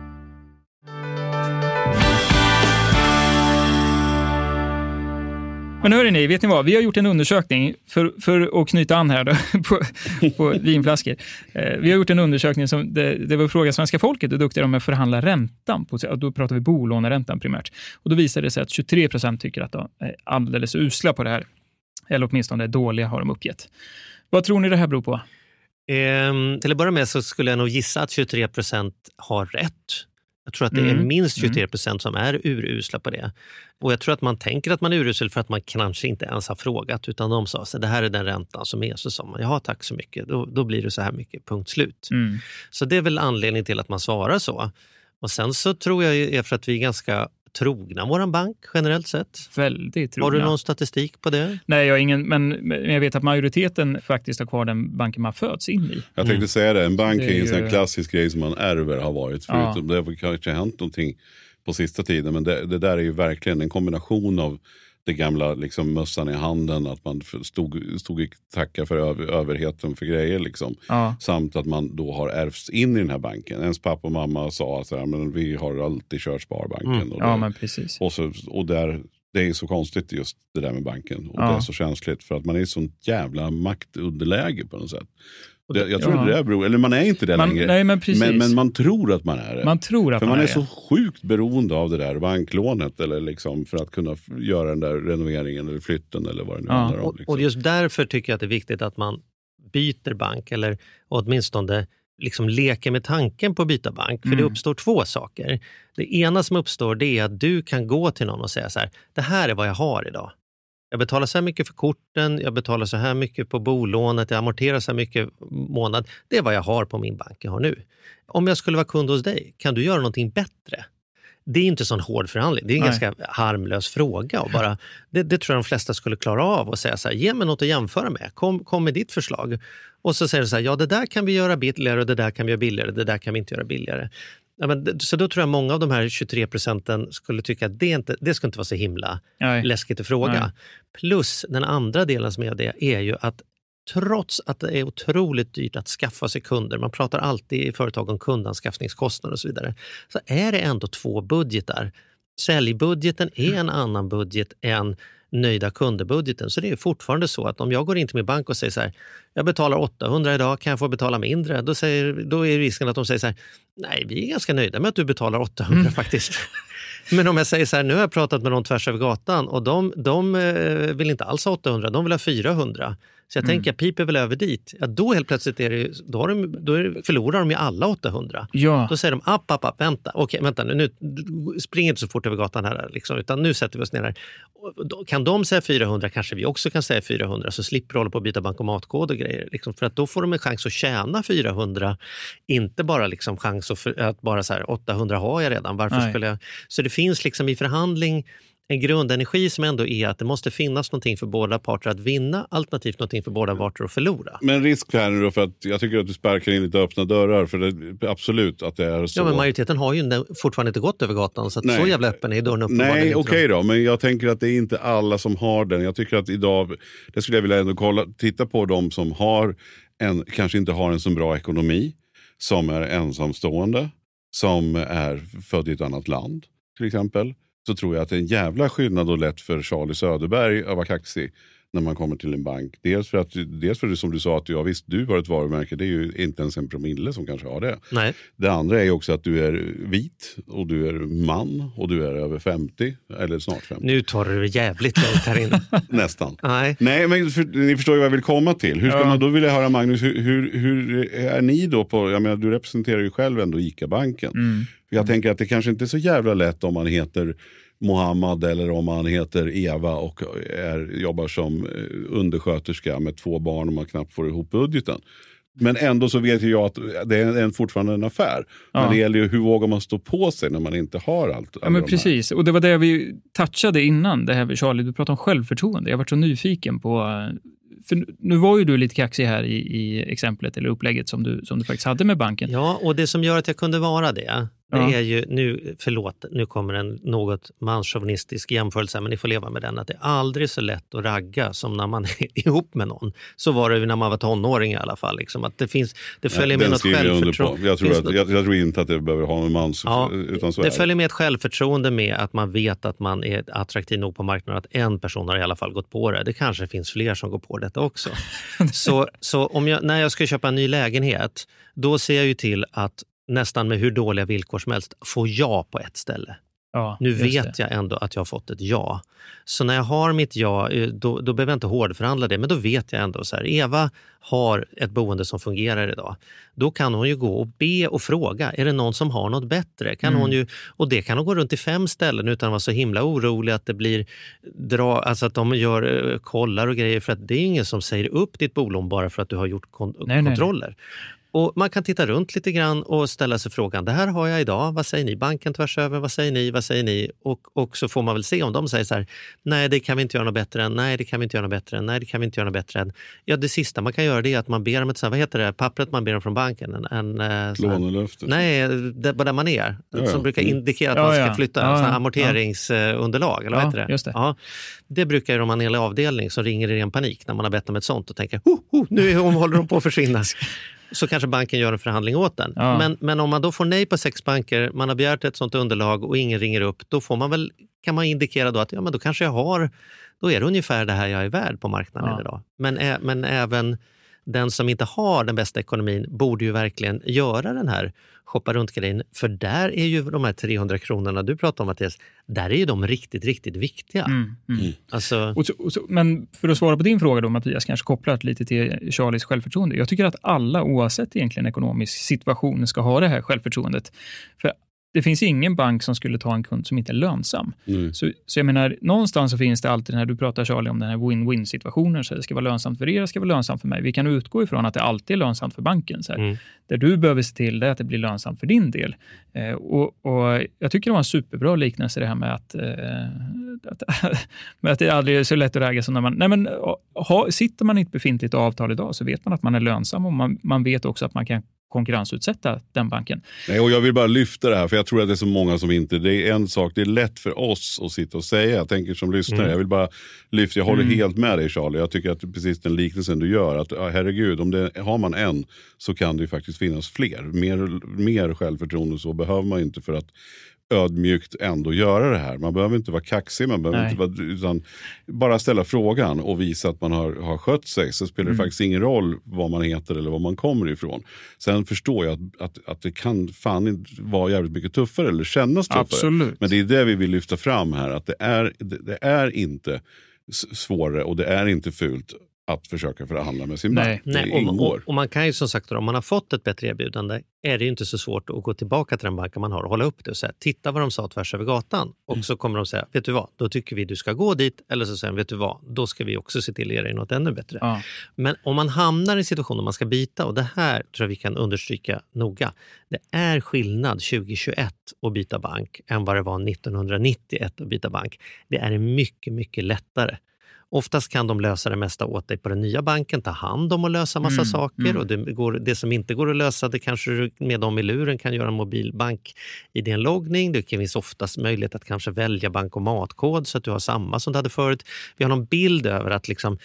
Men hörni, vet ni vad? Vi har gjort en undersökning, för, för att knyta an här då, (laughs) på, på vinflaskor. Eh, vi har gjort en undersökning som, det, det var fråga svenska folket hur duktiga de är att förhandla räntan. På, då pratar vi bolåneräntan primärt. Och då visade det sig att 23 procent tycker att de är alldeles usla på det här. Eller åtminstone dåliga har de uppgett. Vad tror ni det här beror på? Eh, till att börja med så skulle jag nog gissa att 23 procent har rätt. Jag tror att det är Mm. minst 23 Mm. procent som är urusla på det. Och jag tror att man tänker att man är urusel för att man kanske inte ens har frågat, utan de sa så det här är den räntan som är. Så sa man, jaha tack så mycket, då, då blir det så här mycket, punkt slut. Mm. Så det är väl anledningen till att man svarar så. Och sen så tror jag är för att vi är ganska trogna vår bank generellt sett. Väldigt Har du trogna. någon statistik på det? Nej, jag har ingen, men, jag vet att majoriteten faktiskt har kvar den banken man föds in i. Jag tänkte säga det, en bank Det är en sån ju- klassisk grej som man ärver har varit. Ja. Förutom det har kanske hänt någonting på sista tiden. Men det, det där är ju verkligen en kombination av det gamla liksom, mössan i handen, att man stod, stod i tacka för över, överheten för grejer. Liksom. Ja. Samt att man då har ärvts in i den här banken. Ens pappa och mamma sa att men vi har alltid kört Sparbanken. Mm. Och, Ja, det, men precis. och, så, och där, det är så konstigt just det där med banken. Och Ja. det är så känsligt för att man är i sånt jävla maktunderläge på något sätt. Det, jag tror Ja. det beror, eller man är inte det Man, längre. nej, men precis. Men, men man tror att man är det. Man tror att för man, man är det. så sjukt beroende av det där banklånet eller liksom för att kunna göra den där renoveringen eller flytten eller vad det nu Ja. handlar om. Och, Liksom. och just därför tycker jag att det är viktigt att man byter bank eller åtminstone liksom leker med tanken på att byta bank. För det Mm. uppstår två saker. Det ena som uppstår det är att du kan gå till någon och säga så här, det här är vad jag har idag. Jag betalar så här mycket för korten, jag betalar så här mycket på bolånet, jag amorterar så här mycket månad. Det är vad jag har på min bank jag har nu. Om jag skulle vara kund hos dig, kan du göra någonting bättre? Det är inte sån hård förhandling. Det är en Nej. ganska harmlös fråga. Och bara, det, det tror jag de flesta skulle klara av och säga så här, ge mig något att jämföra med. Kom, kom med ditt förslag. Och så säger du så här, ja det där kan vi göra billigare och det där kan vi göra billigare, det där kan vi inte göra billigare. Ja, men, så då tror jag många av de här 23 procenten skulle tycka att det, inte, det ska inte vara så himla Nej. läskigt att fråga. Nej. Plus den andra delen som är det är ju att trots att det är otroligt dyrt att skaffa sig kunder, man pratar alltid i företag om kundanskaffningskostnader och så vidare, så är det ändå två budgetar. Säljbudgeten är en annan budget än nöjda kunderbudgeten. Så det är fortfarande så att om jag går in till min bank och säger så här, jag betalar 800 idag, kan jag få betala mindre? Då, säger, då är risken att de säger så här, nej vi är ganska nöjda med att du betalar 800 faktiskt. (laughs) Men om jag säger så här, nu har jag pratat med någon tvärs över gatan och de, de eh, vill inte alls ha 800, de vill ha 400. Så jag tänker, jag piper väl över dit. Ja, då helt plötsligt är det, då har de, då det, förlorar de ju alla 800. Ja. Då säger de, app, app, app, vänta, okej, vänta nu, nu spring inte så fort över gatan här, liksom, utan nu sätter vi oss ner här. Kan de säga 400 kanske vi också kan säga 400, så slipper du hålla på att byta bankomatkod och grejer. Liksom, för att då får de en chans att tjäna 400, inte bara liksom chans att, att bara så här, 800 har jag redan, varför Nej. skulle jag... Så det finns liksom i förhandling en grundenergi som ändå är att det måste finnas någonting för båda parter att vinna, alternativt någonting för båda parter att förlora. Men risk här nu då, för att jag tycker att du sparkar in lite öppna dörrar. För det, absolut att det är så. Ja, men majoriteten har ju fortfarande inte gått över gatan, så att Nej. så jävla öppen är dörren uppenbarligen Nej, okej då. Men jag tänker att det är inte alla som har den. Jag tycker att idag, det skulle jag vilja ändå kolla, titta på de som har en, kanske inte har en så bra ekonomi, som är ensamstående, som är född i ett annat land till exempel. Så tror jag att det är en jävla skillnad och lätt för Charlie Söderberg att vara kaxig när man kommer till en bank. Dels för att, dels för det som du sa, att ja, visst du har ett varumärke, det är ju inte ens en promille som kanske har det. Nej. Det andra är också att du är vit och du är man och du är över 50, eller snart 50. Nu tar du det jävligt långt här inne. (laughs) Nästan. Nej. Nej, men för, ni förstår ju vad jag vill komma till. Hur ska Ja. man, då vill jag höra Magnus, hur, hur, hur är ni då på, jag menar du representerar ju själv ändå ICA-banken. Mm. Jag tänker att det kanske inte är så jävla lätt om man heter Mohammad eller om man heter Eva och är, jobbar som eh, undersköterska med två barn och man knappt får ihop budgeten. Men ändå så vet ju jag att det är en, fortfarande en affär. Ja. Men det gäller ju hur vågar man stå på sig när man inte har allt. Ja, men de precis. Och det var det vi touchade innan, det här med Charlie. Du pratade om självförtroende. Jag varit så nyfiken på... för nu var ju du lite kaxig här i, i exemplet eller upplägget som du, som du faktiskt hade med banken. Ja, och det som gör att jag kunde vara det, det Ja. är ju, nu, förlåt, nu kommer en något manschauvinistisk jämförelse, men ni får leva med den, att det är aldrig så lätt att ragga som när man (laughs) är ihop med någon. Så var det ju när man var tonåring i alla fall. Liksom, att det, finns, det följer med Den något jag självförtroende. Jag tror, att, jag, jag tror inte att det behöver ha med mans, Ja, utan så det följer med ett självförtroende med att man vet att man är attraktiv nog på marknaden, att en person har i alla fall gått på det. Det kanske finns fler som går på detta också. (laughs) så så om jag, när jag ska köpa en ny lägenhet, då ser jag ju till att nästan med hur dåliga villkor som helst få ja på ett ställe. Ja, Nu vet jag ändå att jag har fått ett ja. Så när jag har mitt ja, eh, då, då behöver jag inte hårdförhandla det, men då vet jag ändå så här, Eva har ett boende som fungerar idag. Då kan hon ju gå och be och fråga, är det någon som har något bättre? Kan Mm. hon ju, och det kan hon gå runt till fem ställen utan att vara så himla orolig att det blir dra, alltså att de gör eh, kollar och grejer. För att det är ingen som säger upp ditt bolån bara för att du har gjort kon- Nej, nej, nej. Och Man kan titta runt lite grann och ställa sig frågan, det här har jag idag, vad säger ni? Banken tvärs över, vad säger ni? Vad säger ni? Och, och så får man väl se om de säger så här, nej det kan vi inte göra något bättre än, nej det kan vi inte göra något bättre än, nej det kan vi inte göra något bättre än. Ja det sista man kan göra det är att man ber om ett, vad heter det, pappret man ber om från banken? En, en, eh, Lånelöfte. Nej, det, där man är. Ja, Som ja. brukar Mm. indikera att Ja, man ska ja. flytta. Ja, Ja, amorteringsunderlag, eller vad heter det? just det. Ja, det brukar ju de ha en hel avdelning som ringer i ren panik när man har bett om ett sånt och tänker oh, oh, nu är hon, håller de på att försvinna. (laughs) Så kanske banken gör en förhandling åt den. Ja. Men, men om man då får nej på sex banker, man har begärt ett sånt underlag och ingen ringer upp, då får man väl, kan man indikera då att ja, men då kanske jag har, då är det ungefär det här jag är värd på marknaden Ja. idag. Men, men även den som inte har den bästa ekonomin borde ju verkligen göra den här shoppa runt-grejen. För där är ju de här 300 kronorna du pratar om Mattias, där är ju de riktigt, riktigt viktiga. Mm, mm. Alltså, Och så, och så, men för att svara på din fråga då Mattias, kanske kopplat lite till Charlies självförtroende. Jag tycker att alla oavsett egentligen ekonomisk situation ska ha det här självförtroendet. För det finns ingen bank som skulle ta en kund som inte är lönsam. Mm. Så, så jag menar, någonstans så finns det alltid den här, du pratar Charlie om den här win-win situationen, så det ska vara lönsamt för er, det ska vara lönsamt för mig. Vi kan utgå ifrån att det alltid är lönsamt för banken. Så. Mm. Där du behöver se till det är att det blir lönsamt för din del. Eh, och, och Jag tycker det var en superbra liknelse det här med att, eh, att, (laughs) med att det aldrig är så lätt att ragga som när man... Nej men, ha, sitter man i ett befintligt avtal idag så vet man att man är lönsam och man, man vet också att man kan konkurrensutsätta den banken. Nej, och jag vill bara lyfta det här, för jag tror att det är så många som inte... Det är en sak, det är lätt för oss att sitta och säga. Jag tänker som lyssnare, jag vill bara lyfta, jag håller Mm. helt med dig Charlie. Jag tycker att precis den liknelsen du gör, att herregud, om det, har man en så kan det ju faktiskt finnas fler. Mer, mer självförtroende så behöver man inte för att ödmjukt ändå göra det här. Man behöver inte vara kaxig, man behöver Nej. inte vara, utan bara ställa frågan och visa att man har, har skött sig. Så spelar det Mm. faktiskt ingen roll vad man heter eller var man kommer ifrån. Sen förstår jag att, att, att det kan fan vara jävligt mycket tuffare eller kännas tuffare. Absolut. Men det är det vi vill lyfta fram här, att det är, det, det är inte svårare och det är inte fult att försöka förhandla med sin Nej. bank. Nej, och, och, och man kan ju som sagt, om man har fått ett bättre erbjudande, är det ju inte så svårt att gå tillbaka till den banken man har och hålla upp det och säga, titta vad de sa tvärs över gatan. Och Mm. så kommer de säga, vet du vad, då tycker vi du ska gå dit. Eller så säger de, vet du vad, då ska vi också se till att ge dig något ännu bättre. Ja. Men om man hamnar i en situation där man ska byta, och det här tror jag vi kan understryka noga. Det är skillnad 2021 att byta bank än vad det var 1991 att byta bank. Det är mycket, mycket lättare. Oftast kan de lösa det mesta åt dig på den nya banken, ta hand om och lösa massa Mm, saker. mm. Och det, går, det som inte går att lösa, det kanske du med dem i luren kan göra en mobilbank i din loggning. Det finns oftast möjlighet att kanske välja bankomatkod så att du har samma som du hade förut. Vi har någon bild över att liksom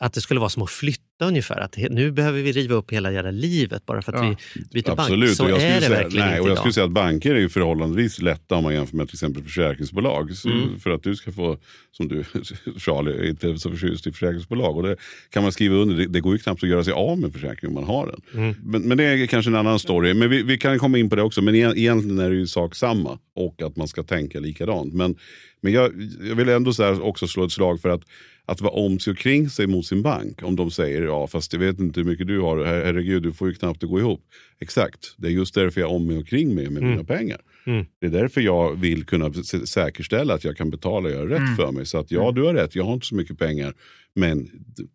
att det skulle vara som att flytta ungefär. Att nu behöver vi riva upp hela jävla livet bara för att Ja. vi byter Absolut, bank. Så är det säga, verkligen nej, inte och jag idag. skulle säga att banker är ju förhållandevis lätta om man jämför med till exempel försäkringsbolag. Mm. För att du ska få, som du (laughs) Charlie, är inte så förtjust i försäkringsbolag. Och det kan man skriva under, det, det går ju knappt att göra sig av med försäkring om man har den. Mm. Men, men det är kanske en annan story. Men vi, vi kan komma in på det också. Men e- egentligen är det ju sak samma. Och att man ska tänka likadant. Men, men jag, jag vill ändå så också slå ett slag för att att vara om sig och kring sig mot sin bank. Om de säger ja fast jag vet inte hur mycket du har, Her- herregud du får ju knappt det gå ihop. Exakt, det är just därför jag är om mig och kring mig med mina pengar. Mm. Det är därför jag vill kunna sä- säkerställa att jag kan betala och göra rätt för mig. Så att ja, du har rätt, jag har inte så mycket pengar. Men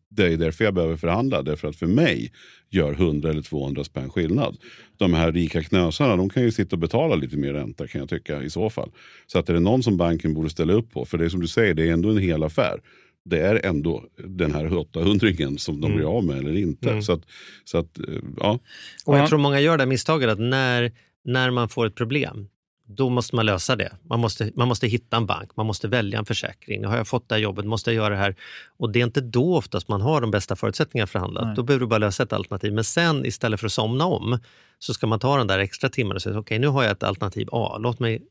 det är därför jag behöver förhandla. Därför att för mig gör 100 eller 200 spänn skillnad. De här rika knösarna de kan ju sitta och betala lite mer ränta kan jag tycka i så fall. Så att är det någon som banken borde ställa upp på, för det är som du säger, det är ändå en hel affär. Det är ändå den här 800 som de blir av med eller inte. Mm. Så att, så att, eh, ja. Och Ja. jag tror många gör det misstaget att när, när man får ett problem, då måste man lösa det. Man måste, man måste hitta en bank, man måste välja en försäkring. Nu har jag fått det här jobbet, måste jag göra det här? Och det är inte då oftast man har de bästa förutsättningarna för att handla. Nej. Då behöver du bara lösa ett alternativ. Men sen istället för att somna om så ska man ta den där extra timmen och säga okej nu har jag ett alternativ A, låt mig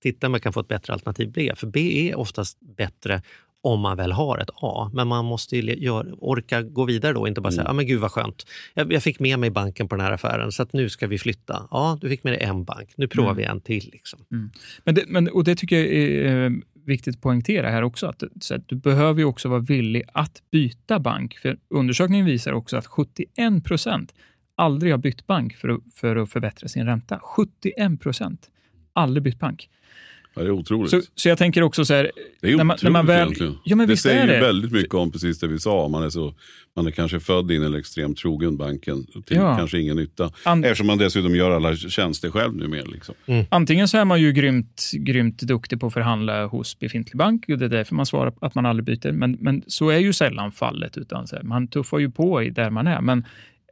titta om jag kan få ett bättre alternativ B. För B är oftast bättre om man väl har ett A. Men man måste gör, orka gå vidare då, inte bara säga, ja men gud vad skönt. Jag, jag fick med mig banken på den här affären så att nu ska vi flytta. Ja, du fick med dig en bank, nu provar Mm. vi en till. Liksom. Men det, men, och det tycker jag är eh, viktigt att poängtera här också. Att, så att du behöver ju också vara villig att byta bank. För undersökningen visar också att 71 procent aldrig har bytt bank för att, för att förbättra sin ränta. 71 procent. Aldrig bytt bank. Ja, det är otroligt. Så, så jag tänker också så här... det är när man- när man väl- egentligen. Ja, men det säger är ju det. väldigt mycket om precis det vi sa. Man är, så, man är kanske född in eller extremt trogen banken till Ja. kanske ingen nytta. An- Eftersom man dessutom gör alla tjänster själv numera. Liksom. Antingen så är man ju grymt, grymt duktig på att förhandla hos befintlig bank och det är därför man svarar att man aldrig byter. Men, men så är ju sällan fallet. utan så här, Man tuffar ju på i där man är. Men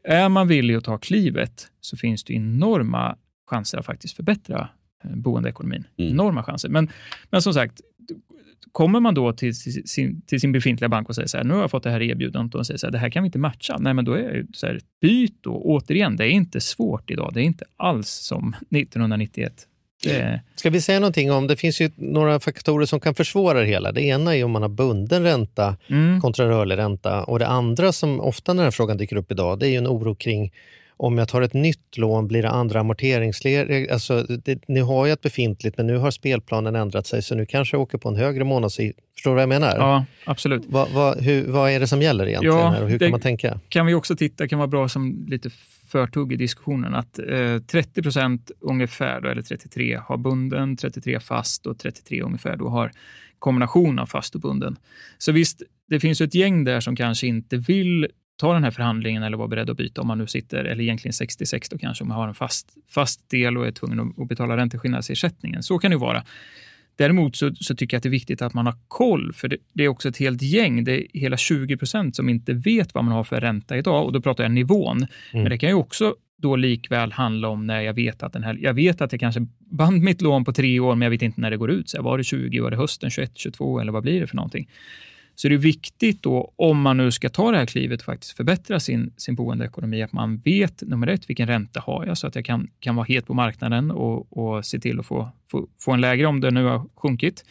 är man villig att ta klivet så finns det enorma chanser att faktiskt förbättra boendeekonomin. Mm. Enorma chanser. Men, men som sagt, kommer man då till sin, till sin befintliga bank och säger så här, nu har jag fått det här erbjudandet och säger så här, det här kan vi inte matcha. Nej, men då är det så här, byt då. Återigen, det är inte svårt idag. Det är inte alls som (laughs) 1991. Det, Ska vi säga någonting om, det finns ju några faktorer som kan försvåra det hela. Det ena är om man har bunden ränta mm, kontra rörlig ränta. Och det andra som ofta när den här frågan dyker upp idag, det är ju en oro kring om jag tar ett nytt lån, blir det andra amorteringsregler? Alltså, det, har ju ett befintligt, men nu har spelplanen ändrat sig, så nu kanske jag åker på en högre månadsavgift. Förstår du vad jag menar? ja, absolut. Vad, vad, hur, vad är det som gäller egentligen Ja, här och hur kan man tänka? kan vi också titta, kan vara bra som lite förtugg i diskussionen, att eh, 30 procent ungefär, då, eller 33, har bunden, 33 fast och 33 ungefär då har kombination av fast och bunden. Så visst, det finns ett gäng där som kanske inte vill ta den här förhandlingen eller vara beredd att byta om man nu sitter, eller egentligen 66 då kanske, om man har en fast, fast del och är tvungen att, betala ränteskillnadsersättningen. Så kan det ju vara. Däremot så, så tycker jag att det är viktigt att man har koll, för det, det är också ett helt gäng, det är hela 20 procent som inte vet vad man har för ränta idag och då pratar jag nivån. Men det kan ju också då likväl handla om när jag vet att den här, jag vet att jag kanske band mitt lån på tre år, men jag vet inte när det går ut. Så var det 20, var det hösten 21, 22 eller vad blir det för någonting? Så det är viktigt då, om man nu ska ta det här klivet och faktiskt förbättra sin, sin boendeekonomi, att man vet nummer ett, vilken ränta har jag så att jag kan, kan vara het på marknaden och, och se till att få, få, få en lägre om det nu har sjunkit.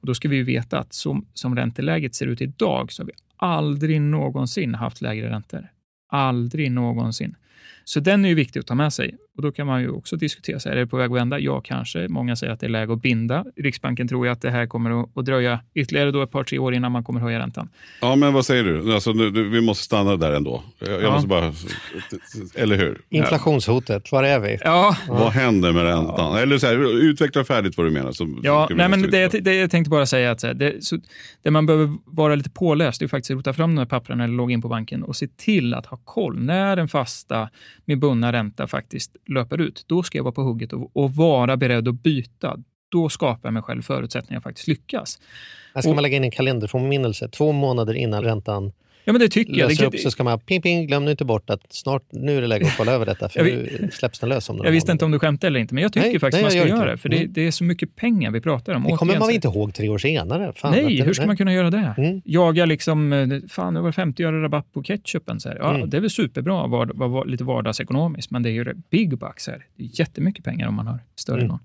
Och då ska vi ju veta att som, som ränteläget ser ut idag så har vi aldrig någonsin haft lägre räntor. Aldrig någonsin. Så den är ju viktig att ta med sig. Och Då kan man ju också diskutera, så här, är det på väg att vända? Ja, kanske. Många säger att det är läge att binda. Riksbanken tror ju att det här kommer att, att dröja ytterligare då ett par, tre år innan man kommer höja räntan. Ja, men vad säger du? Alltså, nu, vi måste stanna där ändå. Jag, jag Ja. måste bara... Eller hur? Inflationshotet, var är vi? Ja, Vad händer med räntan? Eller så här, utveckla färdigt vad du menar. Så, Ja, så nej, men det, det jag tänkte bara säga att så här, det, så, det man behöver vara lite påläst är faktiskt att rota fram de här papperna eller logga in på banken och se till att ha koll. När den fasta med bundna ränta faktiskt löper ut, då ska jag vara på hugget och, och vara beredd att byta. Då skapar jag mig själv förutsättningar att faktiskt lyckas. Här ska Och- man lägga in en kalenderpåminnelse två månader innan räntan Ja, men det tycker jag. löser Det, upp så ska man ping, ping, glöm nu inte bort att snart nu är det läge att kolla över detta för Jag nu släpps den lös om några jag visste inte om du skämtade eller inte, men jag tycker Nej, faktiskt nej, man ska jag gör göra det. För det. det, Mm. det är så mycket pengar vi pratar om. Det kommer man väl inte ihåg tre år senare? Fan, Nej, hur ska man kunna göra det? Mm. Jaga liksom, eh, fan det var 50 öre rabatt på ketchupen. Så här. Ja, Mm. Det är väl superbra att vara, vara lite vardagsekonomiskt, men det är ju det big bucks här. Det är jättemycket pengar om man har större Mm. lån.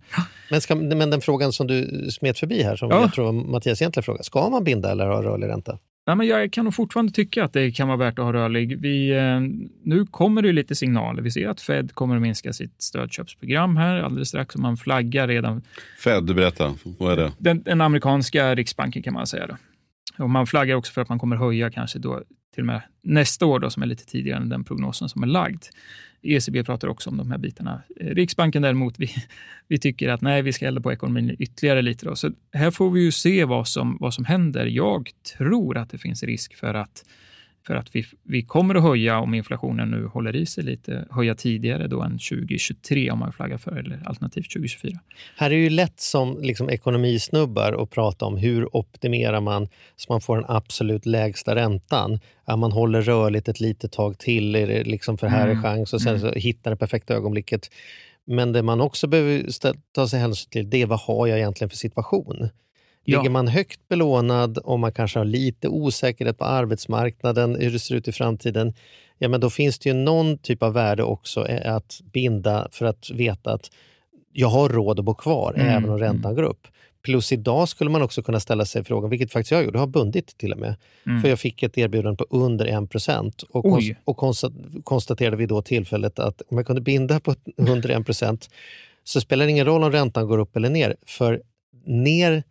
Men, ska, men den frågan som du smet förbi här, som Ja. jag tror var Mattias egentligen fråga. Ska man binda eller ha rörlig ränta? Nej, men jag kan nog fortfarande tycka att det kan vara värt att ha rörlig. Vi, eh, nu kommer det lite signaler. Vi ser att Fed kommer att minska sitt stödköpsprogram här alldeles strax och man flaggar redan. Fed, berätta. Vad är det? Den, den amerikanska riksbanken kan man säga. Då. Och man flaggar också för att man kommer höja kanske då till och med nästa år då, som är lite tidigare än den prognosen som är lagd. ECB pratar också om de här bitarna. Eh, Riksbanken däremot, vi, (laughs) vi tycker att nej, vi ska elda på ekonomin ytterligare lite. Då. Så här får vi ju se vad som, vad som händer. Jag tror att det finns risk för att för att vi, vi kommer att höja, om inflationen nu håller i sig lite, höja tidigare då än 2023 om man flaggar för, eller alternativt 2024. Här är det ju lätt som liksom ekonomisnubbar att prata om hur optimerar man så man får den absolut lägsta räntan. Ja, man håller rörligt ett litet tag till, är det liksom för här är Mm. chans och sen så hittar det perfekta ögonblicket. Men det man också behöver ta sig hänsyn till det är vad har jag egentligen för situation? Ja. Ligger man högt belånad och man kanske har lite osäkerhet på arbetsmarknaden, hur det ser ut i framtiden, ja, men då finns det ju någon typ av värde också att binda för att veta att jag har råd att bo kvar Mm, även om räntan går upp. Plus idag skulle man också kunna ställa sig frågan, vilket faktiskt jag gjorde, jag har bundit till och med. Mm. För jag fick ett erbjudande på under 1 procent och, Oj. och konsta- konstaterade vid då tillfället att om jag kunde binda på (laughs) under 1 procent så spelar det ingen roll om räntan går upp eller ner. För ner,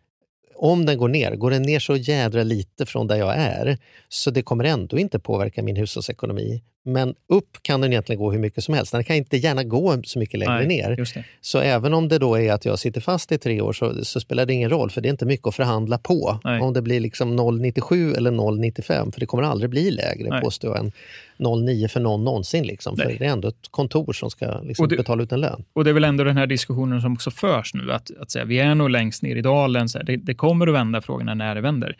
om den går ner, går den ner så jädra lite från där jag är så det kommer ändå inte påverka min hushållsekonomi. Men upp kan den egentligen gå hur mycket som helst. Den kan inte gärna gå så mycket längre Nej, ner. Så även om det då är att jag sitter fast i tre år så, så spelar det ingen roll för det är inte mycket att förhandla på. Nej. Om det blir liksom 0,97 eller 0,95 för det kommer aldrig bli lägre Nej. påstår jag än 0,9 för någon någonsin. Liksom, för det är ändå ett kontor som ska liksom det- betala ut en lön. Och det är väl ändå den här diskussionen som också förs nu, att, att säga, vi är nog längst ner i dalen, så här, det, det kommer att vända, frågan är när det vänder.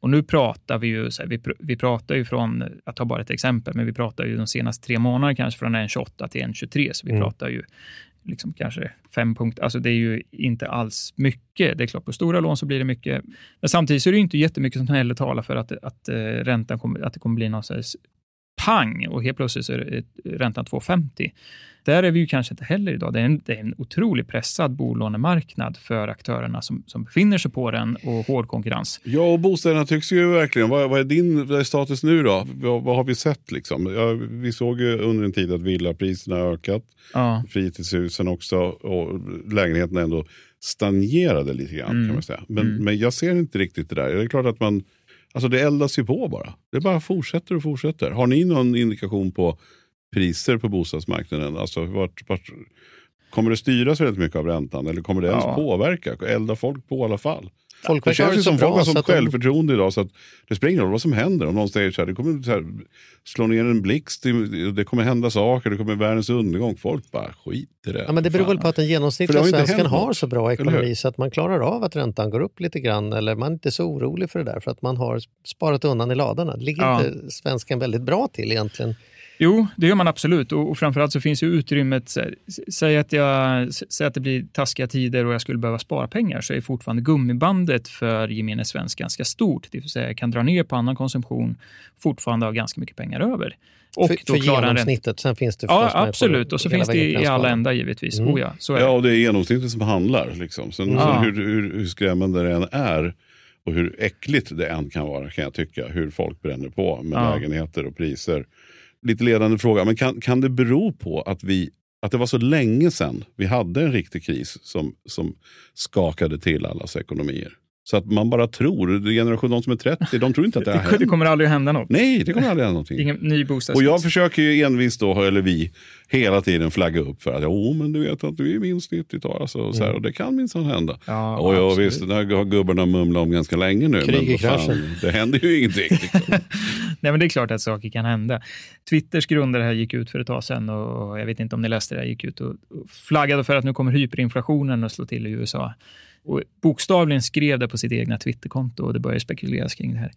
Och nu pratar vi ju, så här, vi, vi pratar ju från, jag tar bara ett exempel, men vi pratar ju de senaste tre månaderna kanske från 1,28 till 1,23, så vi Mm. pratar ju liksom kanske fem punkter, alltså det är ju inte alls mycket. Det är klart, på stora lån så blir det mycket, men samtidigt så är det ju inte jättemycket som heller talar för att, att eh, räntan kommer, att det kommer bli någon pang och helt plötsligt så är räntan 2,50. Där är vi ju kanske inte heller idag. Det är en, det är en otroligt pressad bolånemarknad för aktörerna som, som befinner sig på den och hård konkurrens. Ja, och bostäderna tycks ju verkligen... Vad, vad är din vad är status nu då? Vad, vad har vi sett? Liksom? Ja, vi såg ju under en tid att villapriserna har ökat. Ja, Fritidshusen också. Och lägenheterna ändå stagnerade lite grann Mm. kan man säga. Men, Mm. men jag ser inte riktigt det där. Det är klart att man... Alltså det eldas ju på bara. Det bara fortsätter och fortsätter. Har ni någon indikation på priser på bostadsmarknaden? Alltså vart, vart, kommer det styras väldigt mycket av räntan? Eller kommer det ens Ja. påverka? Eldar folk på i alla fall? Folk ju så som folk har så sånt att de- självförtroende idag så att det spelar ingen roll vad som händer. Om någon säger så här, det kommer så här, slå ner en blixt, det det kommer hända saker, det kommer världens undergång. Folk bara skit i det. Ja, men det beror väl på att den genomsnittliga svensken har så bra ekonomi så att man klarar av att räntan går upp lite grann eller man är inte så orolig för det där för att man har sparat undan i ladorna. Det ligger Ja. inte svensken väldigt bra till egentligen. Jo, det gör man absolut. Och, och framförallt så finns ju utrymmet. Säg att, jag, säg att det blir taskiga tider och jag skulle behöva spara pengar, så är fortfarande gummibandet för gemene svensk ganska stort. Det vill säga, jag kan dra ner på annan konsumtion, fortfarande ha ganska mycket pengar över. Och för då för klara en ränta. genomsnittet. Sen finns det Ja, absolut. Och så finns det i alla ändar givetvis. Mm. Oh ja, så är Ja, det. och det är genomsnittet som handlar. Liksom. Sen, Ja. sen hur, hur, hur skrämmande det än är och hur äckligt det än kan vara kan jag tycka. Hur folk bränner på med Ja. lägenheter och priser. Lite ledande fråga, men kan, kan det bero på att, vi, att det var så länge sedan vi hade en riktig kris som, som skakade till allas ekonomier? Så att man bara tror, generation de som är 30, de tror inte att det har Det, det hänt. kommer aldrig att hända något. Nej, det kommer aldrig hända någonting. Ingen ny Och jag försöker ju envist då, eller vi, hela tiden flagga upp för att jo, men du vet att vi minns 90-tal. Alltså, så här, och det kan minsann hända. Ja, och ja, absolut. visst, det här har gubbarna mumlat om ganska länge nu. Krig men fan, det händer ju ingenting. Liksom. (laughs) (laughs) Nej, men det är klart att saker kan hända. Twitters grundare här gick ut för ett tag sedan och jag vet inte om ni läste det, här, gick ut och och flaggade för att nu kommer hyperinflationen att slå till i USA. Och bokstavligen skrev det på sitt egna Twitterkonto och det började spekuleras kring det här.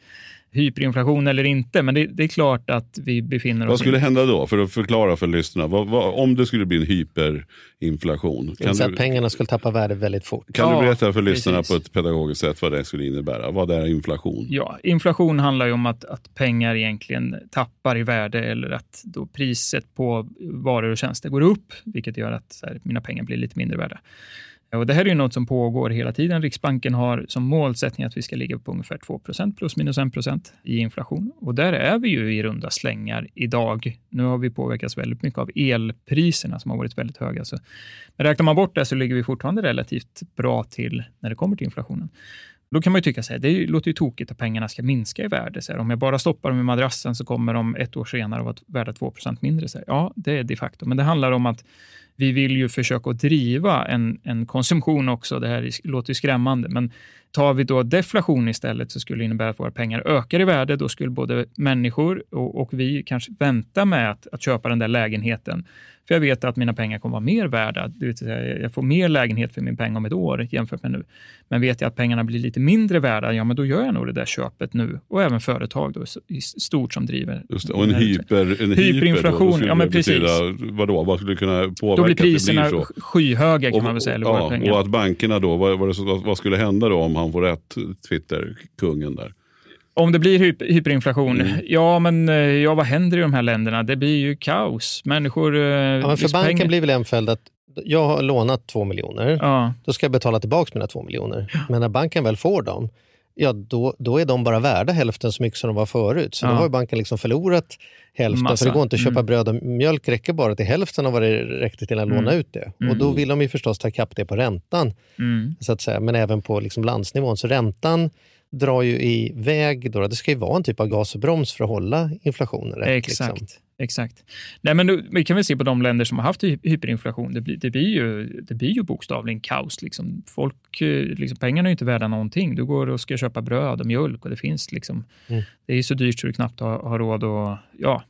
Hyperinflation eller inte, men det, det är klart att vi befinner oss vad skulle i... hända då? För att förklara för lyssnarna. Vad, vad, om det skulle bli en hyperinflation. Kan, Så att du, pengarna skulle tappa värde väldigt fort. kan Ja, du berätta för lyssnarna precis. på ett pedagogiskt sätt vad det skulle innebära? Vad är inflation? Ja, inflation handlar ju om att, att pengar egentligen tappar i värde eller att då priset på varor och tjänster går upp, vilket gör att så här, mina pengar blir lite mindre värda. Eh, och det här är ju något som pågår hela tiden. Riksbanken har som målsättning att vi ska ligga på ungefär 2% plus minus 1 i inflation. Och där är vi ju i runda slängar idag. Nu har vi påverkats väldigt mycket av elpriserna som har varit väldigt höga. Så, men räknar man bort det så ligger vi fortfarande relativt bra till när det kommer till inflationen. Då kan man ju tycka så här, det låter ju tokigt att pengarna ska minska i värde. Så här, om jag bara stoppar dem i madrassen så kommer de ett år senare att vara värda 2% mindre. Så här. Ja, det är de facto. Men det handlar om att vi vill ju försöka att driva en, en konsumtion också. Det här låter ju skrämmande, men tar vi då deflation istället så skulle det innebära att våra pengar ökar i värde. Då skulle både människor och, och vi kanske vänta med att, att köpa den där lägenheten för jag vet att mina pengar kommer vara mer värda. Det vill säga, jag får mer lägenhet för min peng om ett år jämfört med nu. Men vet jag att pengarna blir lite mindre värda, ja men då gör jag nog det där köpet nu. Och även företag då, i stort som driver. Just det, och en, hyper, en hyperinflation. Hyper ja, men precis. Betyda, vadå, vad skulle kunna påverka Då blir priserna blir skyhöga kan och, man väl säga. Ja, och att bankerna då, vad, vad, vad skulle hända då om han får rätt, Twitter-kungen där? Om det blir hyperinflation, mm. ja men eh, ja, vad händer i de här länderna? Det blir ju kaos. Människor... Eh, ja, men för banken pengar. blir väl en följd att jag har lånat två miljoner, ja. då ska jag betala tillbaka mina två miljoner. Ja. Men när banken väl får dem, ja då, då är de bara värda hälften så mycket som de var förut. Så ja. då har banken liksom förlorat hälften. Massa. För det går inte att köpa mm. bröd och mjölk, räcker bara till hälften av vad det räckte till att mm. låna ut det. Mm. Och då vill de ju förstås ta kapp det på räntan, mm. så att säga. men även på liksom landsnivån. Så räntan drar ju iväg. Då. Det ska ju vara en typ av gasbroms för att hålla inflationen rätt. Exakt. Liksom. Exakt. Nej, men nu, vi kan väl se på de länder som har haft hyperinflation. Det blir, det blir, ju, det blir ju bokstavligen kaos. Liksom. Folk, eh, liksom, pengarna är inte värda någonting. Du går och ska köpa bröd och mjölk och det finns liksom, mm. det är så dyrt så du knappt har, har råd att ja,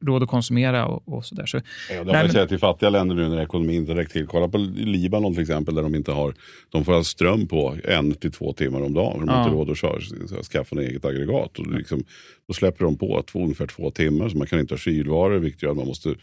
råd att konsumera och, och sådär. Så, ja, det har man sett i fattiga länder nu när ekonomin inte räcker till. Kolla på Libanon till exempel där de inte har, de får ha ström på en till två timmar om dagen. De har ja. inte råd att köra, skaffa en eget aggregat. Och liksom, då släpper de på två, ungefär två timmar så man kan inte ha kylvaror vilket gör att man måste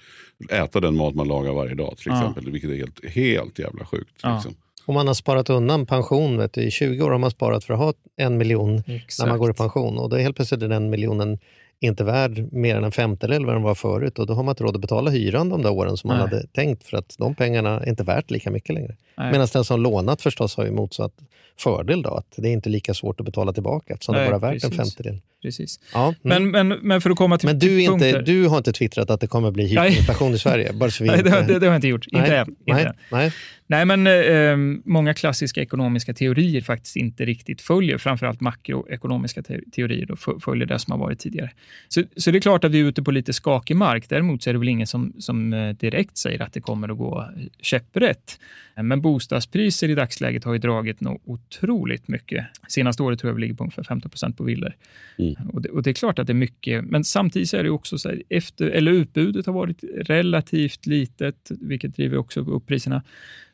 äta den mat man lagar varje dag till exempel. Ja. Vilket är helt, helt jävla sjukt. Ja. Liksom. Om man har sparat undan pension, vet du, i 20 år har man sparat för att ha en miljon Exakt. när man går i pension och då helt plötsligt är den miljonen inte värd mer än en femtedel vad den var förut och då har man inte råd att betala hyran de där åren som Nej. man hade tänkt för att de pengarna är inte värt lika mycket längre. Medan den som lånat förstås har ju motsatt fördel då, att det är inte lika svårt att betala tillbaka eftersom Nej, det bara är värt precis. en femtedel. Precis. Ja, mm. men, men, men för att komma till Men du, inte, du har inte twittrat att det kommer bli hyperinflation i Sverige? Bara så vi (laughs) Nej, det, det, det, har jag inte gjort. Nej. Inte än. Inte Nej. Nej, men eh, många klassiska ekonomiska teorier faktiskt inte riktigt följer, framförallt makroekonomiska te teorier, då, följer det som har varit tidigare. Så, så det är klart att vi är ute på lite skakig mark. Däremot så är det väl ingen som, som eh, direkt säger att det kommer att gå käpprätt. Men bostadspriser i dagsläget har ju dragit något otroligt mycket. Senaste året tror jag vi ligger på ungefär 15 procent på villor. Mm. Och, det, och, det, är klart att det är mycket, men samtidigt är det också så här, efter, eller utbudet har varit relativt litet, vilket driver också upp priserna.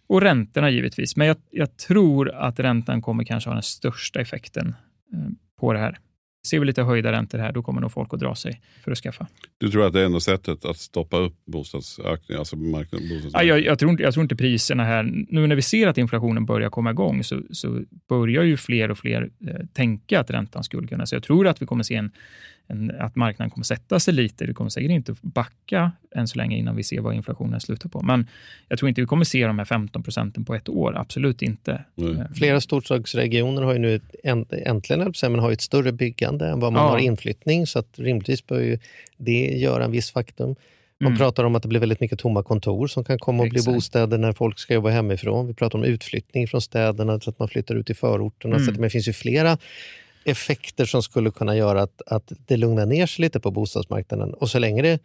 Och räntorna givetvis. Men jag, jag tror att räntan kommer kanske ha den största effekten eh, på det här. Ser vi lite höjda räntor här, då kommer nog folk att dra sig för att skaffa. Du tror att det är enda sättet att stoppa upp bostadsökningen? Alltså marknaden, bostadsökningen? Ja, jag, jag, tror inte, jag tror inte priserna här... Nu när vi ser att inflationen börjar komma igång så, så börjar ju fler och fler eh, tänka att räntan skulle kunna... Så jag tror att vi kommer se en en, att marknaden kommer sätta sig lite. Det kommer säkert inte backa än så länge innan vi ser vad inflationen slutar på. Men jag tror inte vi kommer se de här 15 procenten på ett år. Absolut inte. Mm. Flera storstadsregioner har ju nu äntligen men har ett större byggande än vad man ja. har inflyttning. Så att rimligtvis bör ju det göra en viss faktum. Man mm. pratar om att det blir väldigt mycket tomma kontor som kan komma att bli bostäder när folk ska jobba hemifrån. Vi pratar om utflyttning från städerna, så att man flyttar ut i förorterna. Mm. Så att, men det finns ju flera effekter som skulle kunna göra att, att det lugnar ner sig lite på bostadsmarknaden. Och så länge det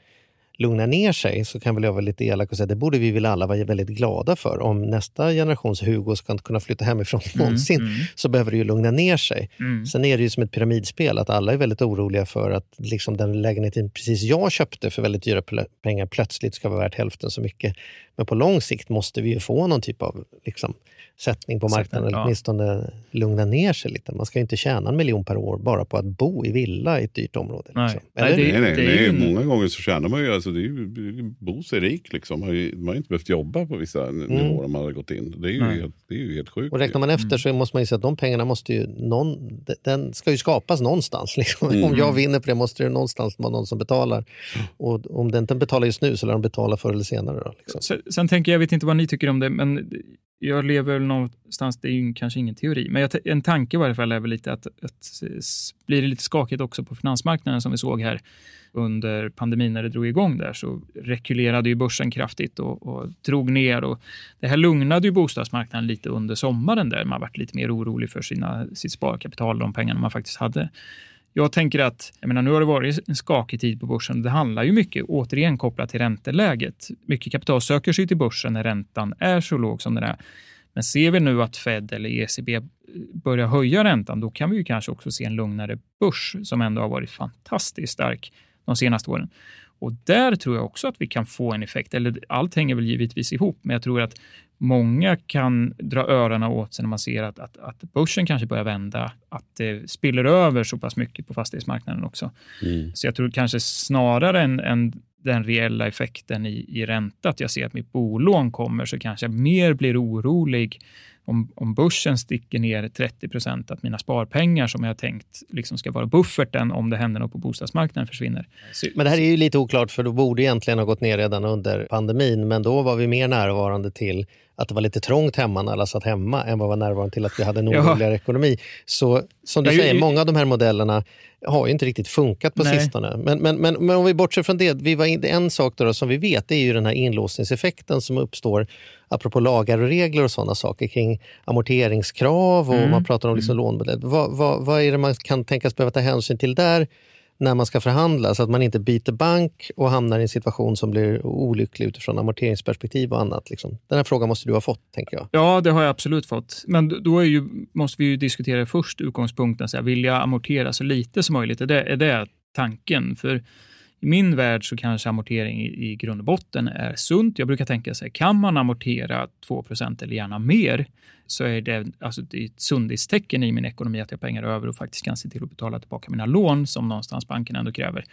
lugnar ner sig så kan väl jag vara lite elak och säga det borde vi väl alla vara väldigt glada för. Om nästa generations Hugo ska inte kunna flytta hemifrån mm, någonsin mm. så behöver det ju lugna ner sig. Mm. Sen är det ju som ett pyramidspel att alla är väldigt oroliga för att liksom den lägenheten precis jag köpte för väldigt dyra pengar plötsligt ska vara värt hälften så mycket. Men på lång sikt måste vi ju få någon typ av liksom, sättning på marknaden, eller åtminstone lugna ner sig lite. Man ska ju inte tjäna en miljon per år bara på att bo i villa i ett dyrt område. Nej, liksom. nej, det, nej, nej, nej. många gånger så tjänar man ju, alltså det är ju, bo sig rik liksom. Man har ju, man har inte behövt jobba på vissa mm. nivåer om man har gått in. Det är ju, helt, det är ju helt sjukt. Och räknar man efter mm. så måste man ju säga att de pengarna måste ju, någon, den ska ju skapas någonstans. (laughs) Liksom. Mm. Om jag vinner på det måste det någonstans vara någon som betalar. Och om den inte betalar just nu så lär de betala förr eller senare. Då, liksom. sen, sen tänker jag, jag vet inte vad ni tycker om det, men jag lever väl någonstans, det är ju kanske ingen teori, men en tanke i varje fall är väl lite att, att blir det lite skakigt också på finansmarknaden som vi såg här under pandemin när det drog igång där så rekylerade ju börsen kraftigt och, och drog ner. Och det här lugnade ju bostadsmarknaden lite under sommaren där man varit lite mer orolig för sina, sitt sparkapital, de pengarna man faktiskt hade jag tänker att, jag menar, nu har det varit en skakig tid på börsen. Det handlar ju mycket, återigen kopplat till ränteläget. Mycket kapital söker sig till börsen när räntan är så låg som den är. Men ser vi nu att Fed eller ECB börjar höja räntan, då kan vi ju kanske också se en lugnare börs som ändå har varit fantastiskt stark de senaste åren. Och där tror jag också att vi kan få en effekt. Eller allt hänger väl givetvis ihop, men jag tror att många kan dra öronen åt sig när man ser att, att, att börsen kanske börjar vända, att det spiller över så pass mycket på fastighetsmarknaden också. Mm. Så jag tror kanske snarare än, än den reella effekten i, i ränta, att jag ser att mitt bolån kommer, så kanske jag mer blir orolig om, om börsen sticker ner 30 procent, att mina sparpengar som jag tänkt liksom ska vara bufferten om det händer något på bostadsmarknaden försvinner. Men det här är ju lite oklart, för då borde egentligen ha gått ner redan under pandemin, men då var vi mer närvarande till att det var lite trångt hemma när alla satt hemma än vad var närvarande till att vi hade en oroligare ekonomi. Så som du säger, många av de här modellerna har ju inte riktigt funkat på nej. sistone. Men, men, men, men om vi bortser från det, vi var in, en sak då, då som vi vet är ju den här inlåsningseffekten som uppstår apropå lagar och regler och sådana saker kring amorteringskrav och mm. man pratar om liksom mm. lånemodell. Vad, vad, vad är det man kan tänkas behöva ta hänsyn till där när man ska förhandla så att man inte byter bank och hamnar i en situation som blir olycklig utifrån amorteringsperspektiv och annat. Liksom. Den här frågan måste du ha fått, tänker jag. Ja, det har jag absolut fått. Men då ju, måste vi ju diskutera först utgångspunkten. Så här, vill jag amortera så lite som möjligt? Är det, är det tanken? För i min värld så kanske amortering i, i grund och botten är sunt. Jag brukar tänka sig, kan man amortera 2% eller gärna mer, så är det, alltså det är ett sundhetstecken i min ekonomi att jag har pengar över och faktiskt kan se till att betala tillbaka mina lån som någonstans banken ändå kräver.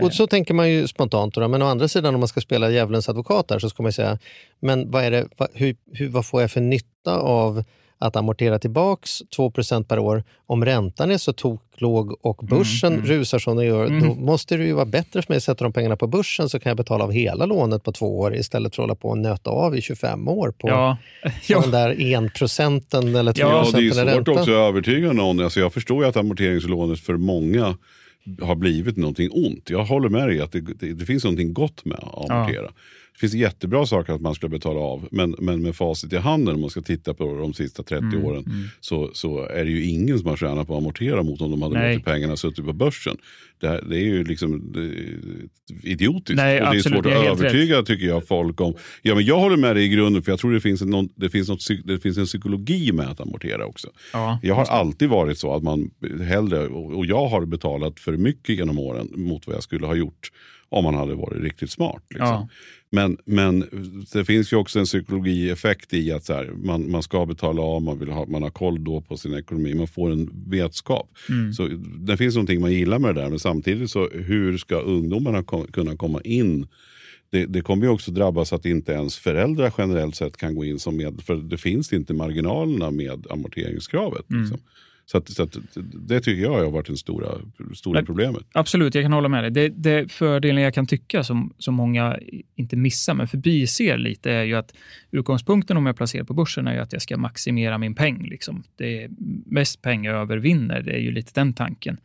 Och så tänker man ju spontant. Då, men å andra sidan om man ska spela djävulens advokat där så ska man säga, men vad, är det, vad, hur, hur, vad får jag för nytta av att amortera tillbaks 2% per år. Om räntan är så toklåg och mm, börsen mm, rusar som den gör, mm. då måste det ju vara bättre för mig att sätta de pengarna på börsen så kan jag betala av hela lånet på två år istället för att hålla på och nöta av i 25 år på, ja. ja. den där 1 procenten eller 2 ja, procenten Det är svårt också att övertyga någon. Alltså jag förstår ju att amorteringslånet för många har blivit någonting ont. Jag håller med dig att det, det, det finns någonting gott med att amortera. Ja. Det finns jättebra saker att man ska betala av. Men, men med facit i handen, om man ska titta på de sista 30 mm, åren, mm. Så, så är det ju ingen som har tjänat på att amortera mot om de hade Nej. låtit pengarna suttit på börsen. Det, här, det är ju liksom det är idiotiskt. Nej, och det är svårt att övertyga rätt. tycker jag folk om. Ja, men jag håller med dig i grunden för jag tror det finns, en, det finns, något, det finns en psykologi med att amortera också. Ja, jag har alltid varit så att man hellre, och jag har betalat för mycket genom åren mot vad jag skulle ha gjort om man hade varit riktigt smart. Liksom. Ja. Men, men det finns ju också en psykologieffekt i att så här, man, man ska betala av, man, vill ha, man har koll då på sin ekonomi, man får en vetskap. Mm. Så Det finns någonting man gillar med det där, men samtidigt så hur ska ungdomarna kom, kunna komma in det, det, kommer ju också drabbas att inte ens föräldrar generellt sett kan gå in som med, för det finns inte marginalerna med amorteringskravet. Mm. Liksom. Så, att, så att, det tycker jag har varit det stora, stora problemet. Absolut, jag kan hålla med dig. Det, det fördelen jag kan tycka som, som många inte missar, men förbiser lite, är ju att utgångspunkten om jag placerar på börsen är ju att jag ska maximera min peng. Liksom. Det är mest pengar övervinner, det är ju lite den tanken.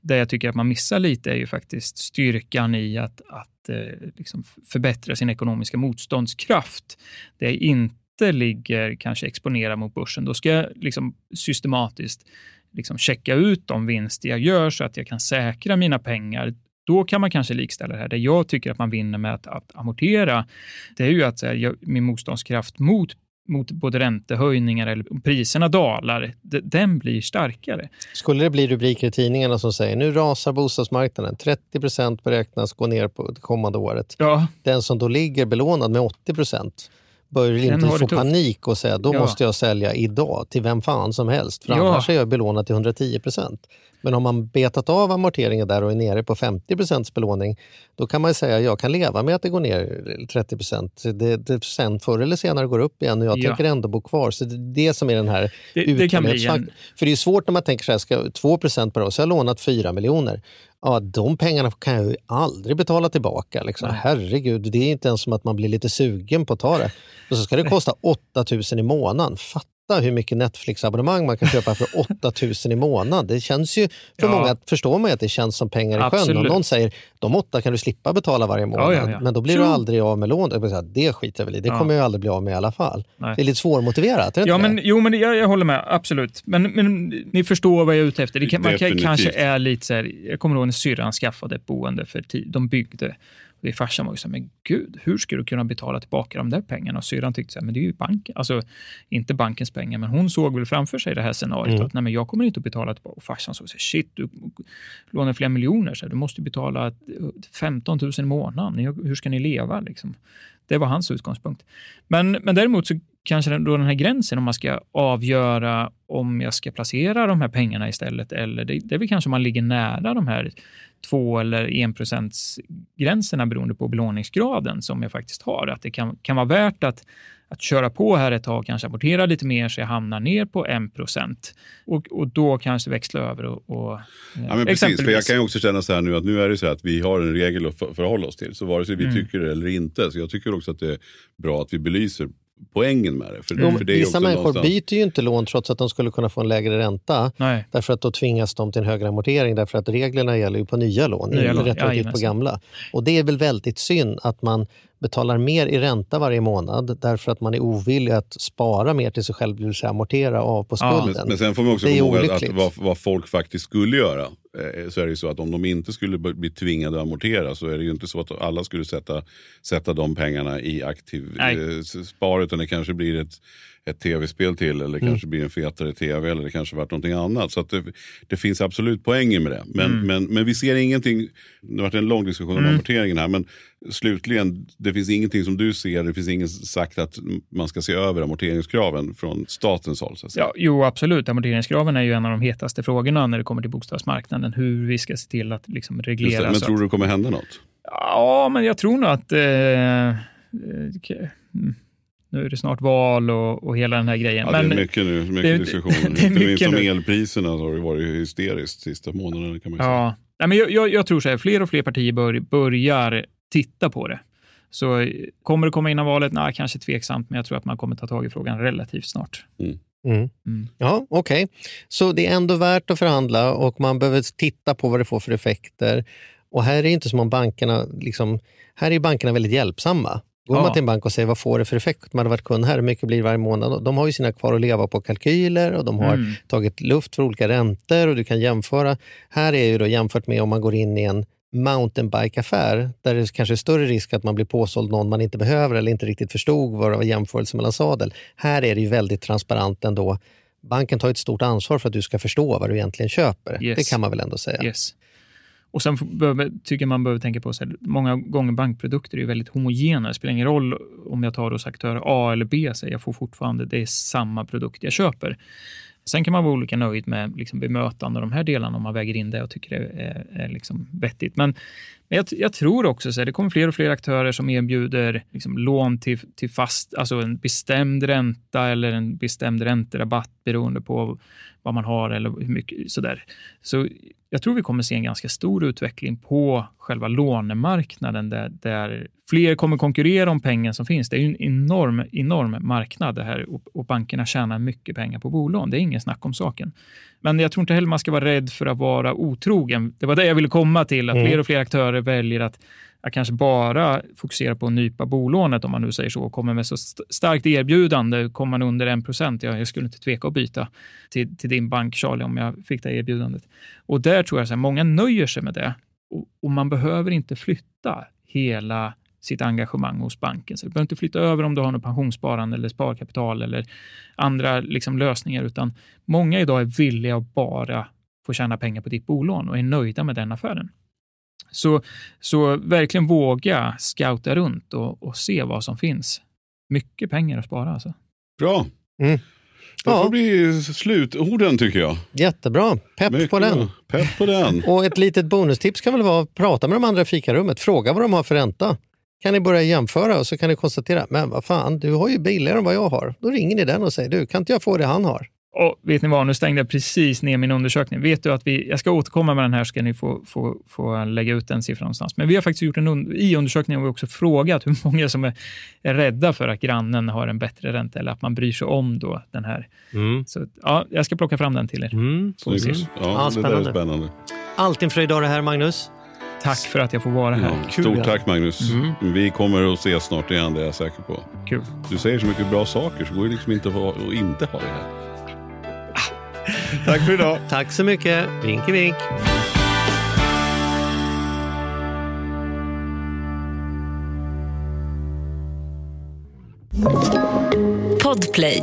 Det jag tycker att man missar lite är ju faktiskt styrkan i att, att eh, liksom förbättra sin ekonomiska motståndskraft. Det är inte inte ligger kanske exponerad mot börsen, då ska jag liksom systematiskt liksom checka ut de vinster jag gör så att jag kan säkra mina pengar. Då kan man kanske likställa det här. Det jag tycker att man vinner med att, att amortera, det är ju att här, min motståndskraft mot mot både räntehöjningar eller priserna dalar, den blir starkare. Skulle det bli rubriker i tidningarna som säger nu rasar bostadsmarknaden, 30 procent beräknas gå ner på det kommande året. Ja. Den som då ligger belånad med 80 procent börjar inte få panik och säga då ja. måste jag sälja idag till vem fan som helst. För ja. annars är jag belånad till 110 procent. Men om man betat av amorteringen där och är nere på 50 procents belåning, då kan man säga att jag kan leva med att det går ner 30 procent. Det, det, sen förr eller senare går upp igen och jag ja. tänker ändå bo kvar. Så det är det som är den här det, det kan bli en... För det är svårt när man tänker så här, ska 2 procent per år, så jag har lånat 4 miljoner ja, de pengarna kan jag ju aldrig betala tillbaka. Liksom. Herregud, det är inte ens som att man blir lite sugen på att ta det. Och så ska det kosta 8000 i månaden. Fatta hur mycket Netflix-abonnemang man kan köpa för (laughs) 8000 i månaden. Det känns ju, för Ja. många förstår man ju att det känns som pengar i sjön. Om någon säger de åtta kan du slippa betala varje månad, ja, ja. men då blir du aldrig av med lånet. Det skiter jag väl i, det Ja. kommer jag aldrig bli av med i alla fall. Nej. Det är lite svårmotiverat, är det Ja, inte men, det? jo, men jag, jag håller med. Absolut. Men, men ni förstår vad jag är ute efter. Det kan, man kan, kanske är lite så här, jag kommer ihåg när syrran skaffade ett boende för tid. De byggde. Det farsan var ju så här, men gud, hur ska du kunna betala tillbaka de där pengarna? Och syrran tyckte så här, men det är ju banken. Alltså, inte bankens pengar, men hon såg väl framför sig det här scenariot. Mm. Att nej, men jag kommer inte att betala tillbaka. Och farsan såg så här, shit, du lånar flera miljoner, så här, du måste betala 15 000 i månaden. Hur ska ni leva? Liksom? Det var hans utgångspunkt. Men, men däremot så kanske den, då den här gränsen om man ska avgöra om jag ska placera de här pengarna istället eller det, det är väl kanske om man ligger nära de här två eller enprocentsgränserna beroende på belåningsgraden som jag faktiskt har. Att det kan, kan vara värt att, att köra på här ett tag, kanske amortera lite mer så jag hamnar ner på 1 procent och, och då kanske växla över och, och eh, Ja, men precis, för jag kan ju också känna så här nu att nu är det så här att vi har en regel att för- förhålla oss till. Så vare sig vi Mm. tycker det eller inte. Så jag tycker också att det är bra att vi belyser poängen med det. För, Jo, för det Vissa också människor någonstans- byter ju inte lån trots att de skulle kunna få en lägre ränta. Nej. Därför att då tvingas de till en högre amortering därför att reglerna gäller ju på nya lån, Nya inte lån, retroaktivt på jajamensan. gamla. Och det är väl väldigt synd att man betalar mer i ränta varje månad därför att man är ovillig att spara mer till sig själv, det vill säga amortera av på Ja, skulden. Men, men sen får man också Det är komma ihåg att, att vad, vad folk faktiskt skulle göra. Eh, så är det ju så att om de inte skulle bli tvingade att amortera så är det ju inte så att alla skulle sätta, sätta de pengarna i aktiv eh, spar. Utan det kanske blir ett, ett tv-spel till eller Mm. kanske blir en fetare tv eller det kanske varit någonting annat. Så det, det finns absolut poänger med det. Men, Mm. men, men vi ser ingenting, det har varit en lång diskussion om amorteringen här. Men slutligen, det finns ingenting som du ser, det finns ingen sagt att man ska se över amorteringskraven från statens håll. Så. Ja, jo, absolut. Amorteringskraven är ju en av de hetaste frågorna när det kommer till bostadsmarknaden. Hur vi ska se till att liksom reglera. det, men tror du det kommer hända något? Ja, men jag tror nog att... Eh, eh, mm, nu är det snart val och, och hela den här grejen. Ja, men, det är mycket nu, mycket det- diskussioner. (laughs) det är Inte minst mycket om elpriserna så har det varit hysteriskt sista månaderna kan man säga. Ja, Nej, men jag, jag, jag tror så här, fler och fler partier bör, börjar titta på det. Så eh, kommer det komma innan valet? Nej, kanske tveksamt, men jag tror att man kommer ta tag i frågan relativt snart. Mm. Mm. Ja, okej. Så det är ändå värt att förhandla och man behöver titta på vad det får för effekter. Och här är det inte som om bankerna, liksom, här är bankerna väldigt hjälpsamma. Går Ja. man till en bank och säger vad får det för effekt? Man har varit kund här, hur mycket blir det varje månad? De har ju sina kvar att leva på kalkyler och de har Mm. tagit luft för olika räntor och du kan jämföra. Här är ju då jämfört med om man går in i en mountainbike-affär där det kanske är större risk att man blir påsåld någon man inte behöver eller inte riktigt förstod vad det var jämförelse mellan sadel. Här är det ju väldigt transparent ändå. Banken tar ett stort ansvar för att du ska förstå vad du egentligen köper. Yes. Det kan man väl ändå säga. Yes. Och sen behöver, tycker man behöver tänka på att många gånger bankprodukter är väldigt homogena. Det spelar ingen roll om jag tar hos aktör A eller B, så jag får fortfarande, det är samma produkt jag köper. Sen kan man vara olika nöjd med liksom bemötande och de här delarna om man väger in det och tycker det är, är liksom vettigt. Men jag, jag tror också att det kommer fler och fler aktörer som erbjuder liksom lån till, till fast, alltså en bestämd ränta eller en bestämd ränterabatt beroende på vad man har eller hur mycket sådär. Så jag tror vi kommer se en ganska stor utveckling på själva lånemarknaden där, där fler kommer konkurrera om pengen som finns. Det är ju en enorm, enorm marknad det här och, och bankerna tjänar mycket pengar på bolån. Det är ingen snack om saken. Men jag tror inte heller man ska vara rädd för att vara otrogen. Det var det jag ville komma till, att Mm. fler och fler aktörer väljer att att kanske bara fokusera på att nypa bolånet, om man nu säger så, och kommer med så st- starkt erbjudande, kommer man under 1 procent, ja, jag skulle inte tveka att byta till, till din bank, Charlie, om jag fick det erbjudandet. Och där tror jag att många nöjer sig med det. Och, och man behöver inte flytta hela sitt engagemang hos banken. Så du behöver inte flytta över om du har något pensionssparande eller sparkapital eller andra liksom, lösningar, utan många idag är villiga att bara få tjäna pengar på ditt bolån och är nöjda med den affären. Så, så verkligen våga scouta runt och, och se vad som finns. Mycket pengar att spara alltså. Bra. Mm. Det Ja. får bli slutorden tycker jag. Jättebra, pepp Mycket på den. bra. Pepp på den. Och ett litet bonustips kan väl vara att prata med de andra i fikarummet. Fråga vad de har för ränta. Kan ni börja jämföra och så kan ni konstatera, men vad fan, du har ju billigare än vad jag har. Då ringer ni den och säger, du kan inte jag få det han har? Och vet ni vad, nu stängde jag precis ner min undersökning. Vet du att vi, jag ska återkomma med den här, ska ni få, få, få lägga ut den siffran någonstans. Men vi har faktiskt gjort en i undersökningen har vi också frågat hur många som är, är rädda för att grannen har en bättre ränta eller att man bryr sig om då den här. Mm. Så ja, jag ska plocka fram den till er. Mm. Ja, Ja, det där är spännande. spännande. Alltid en fröjd det här, Magnus. Tack för att jag får vara här. Ja, Kul, stort ja. tack Magnus. Vi kommer att ses snart igen, det är jag säker på. Kul. Du säger så mycket bra saker så går det liksom inte att, ha- att inte ha det här. Tack för idag. (laughs) Tack så mycket. Vinke vink. Podplay.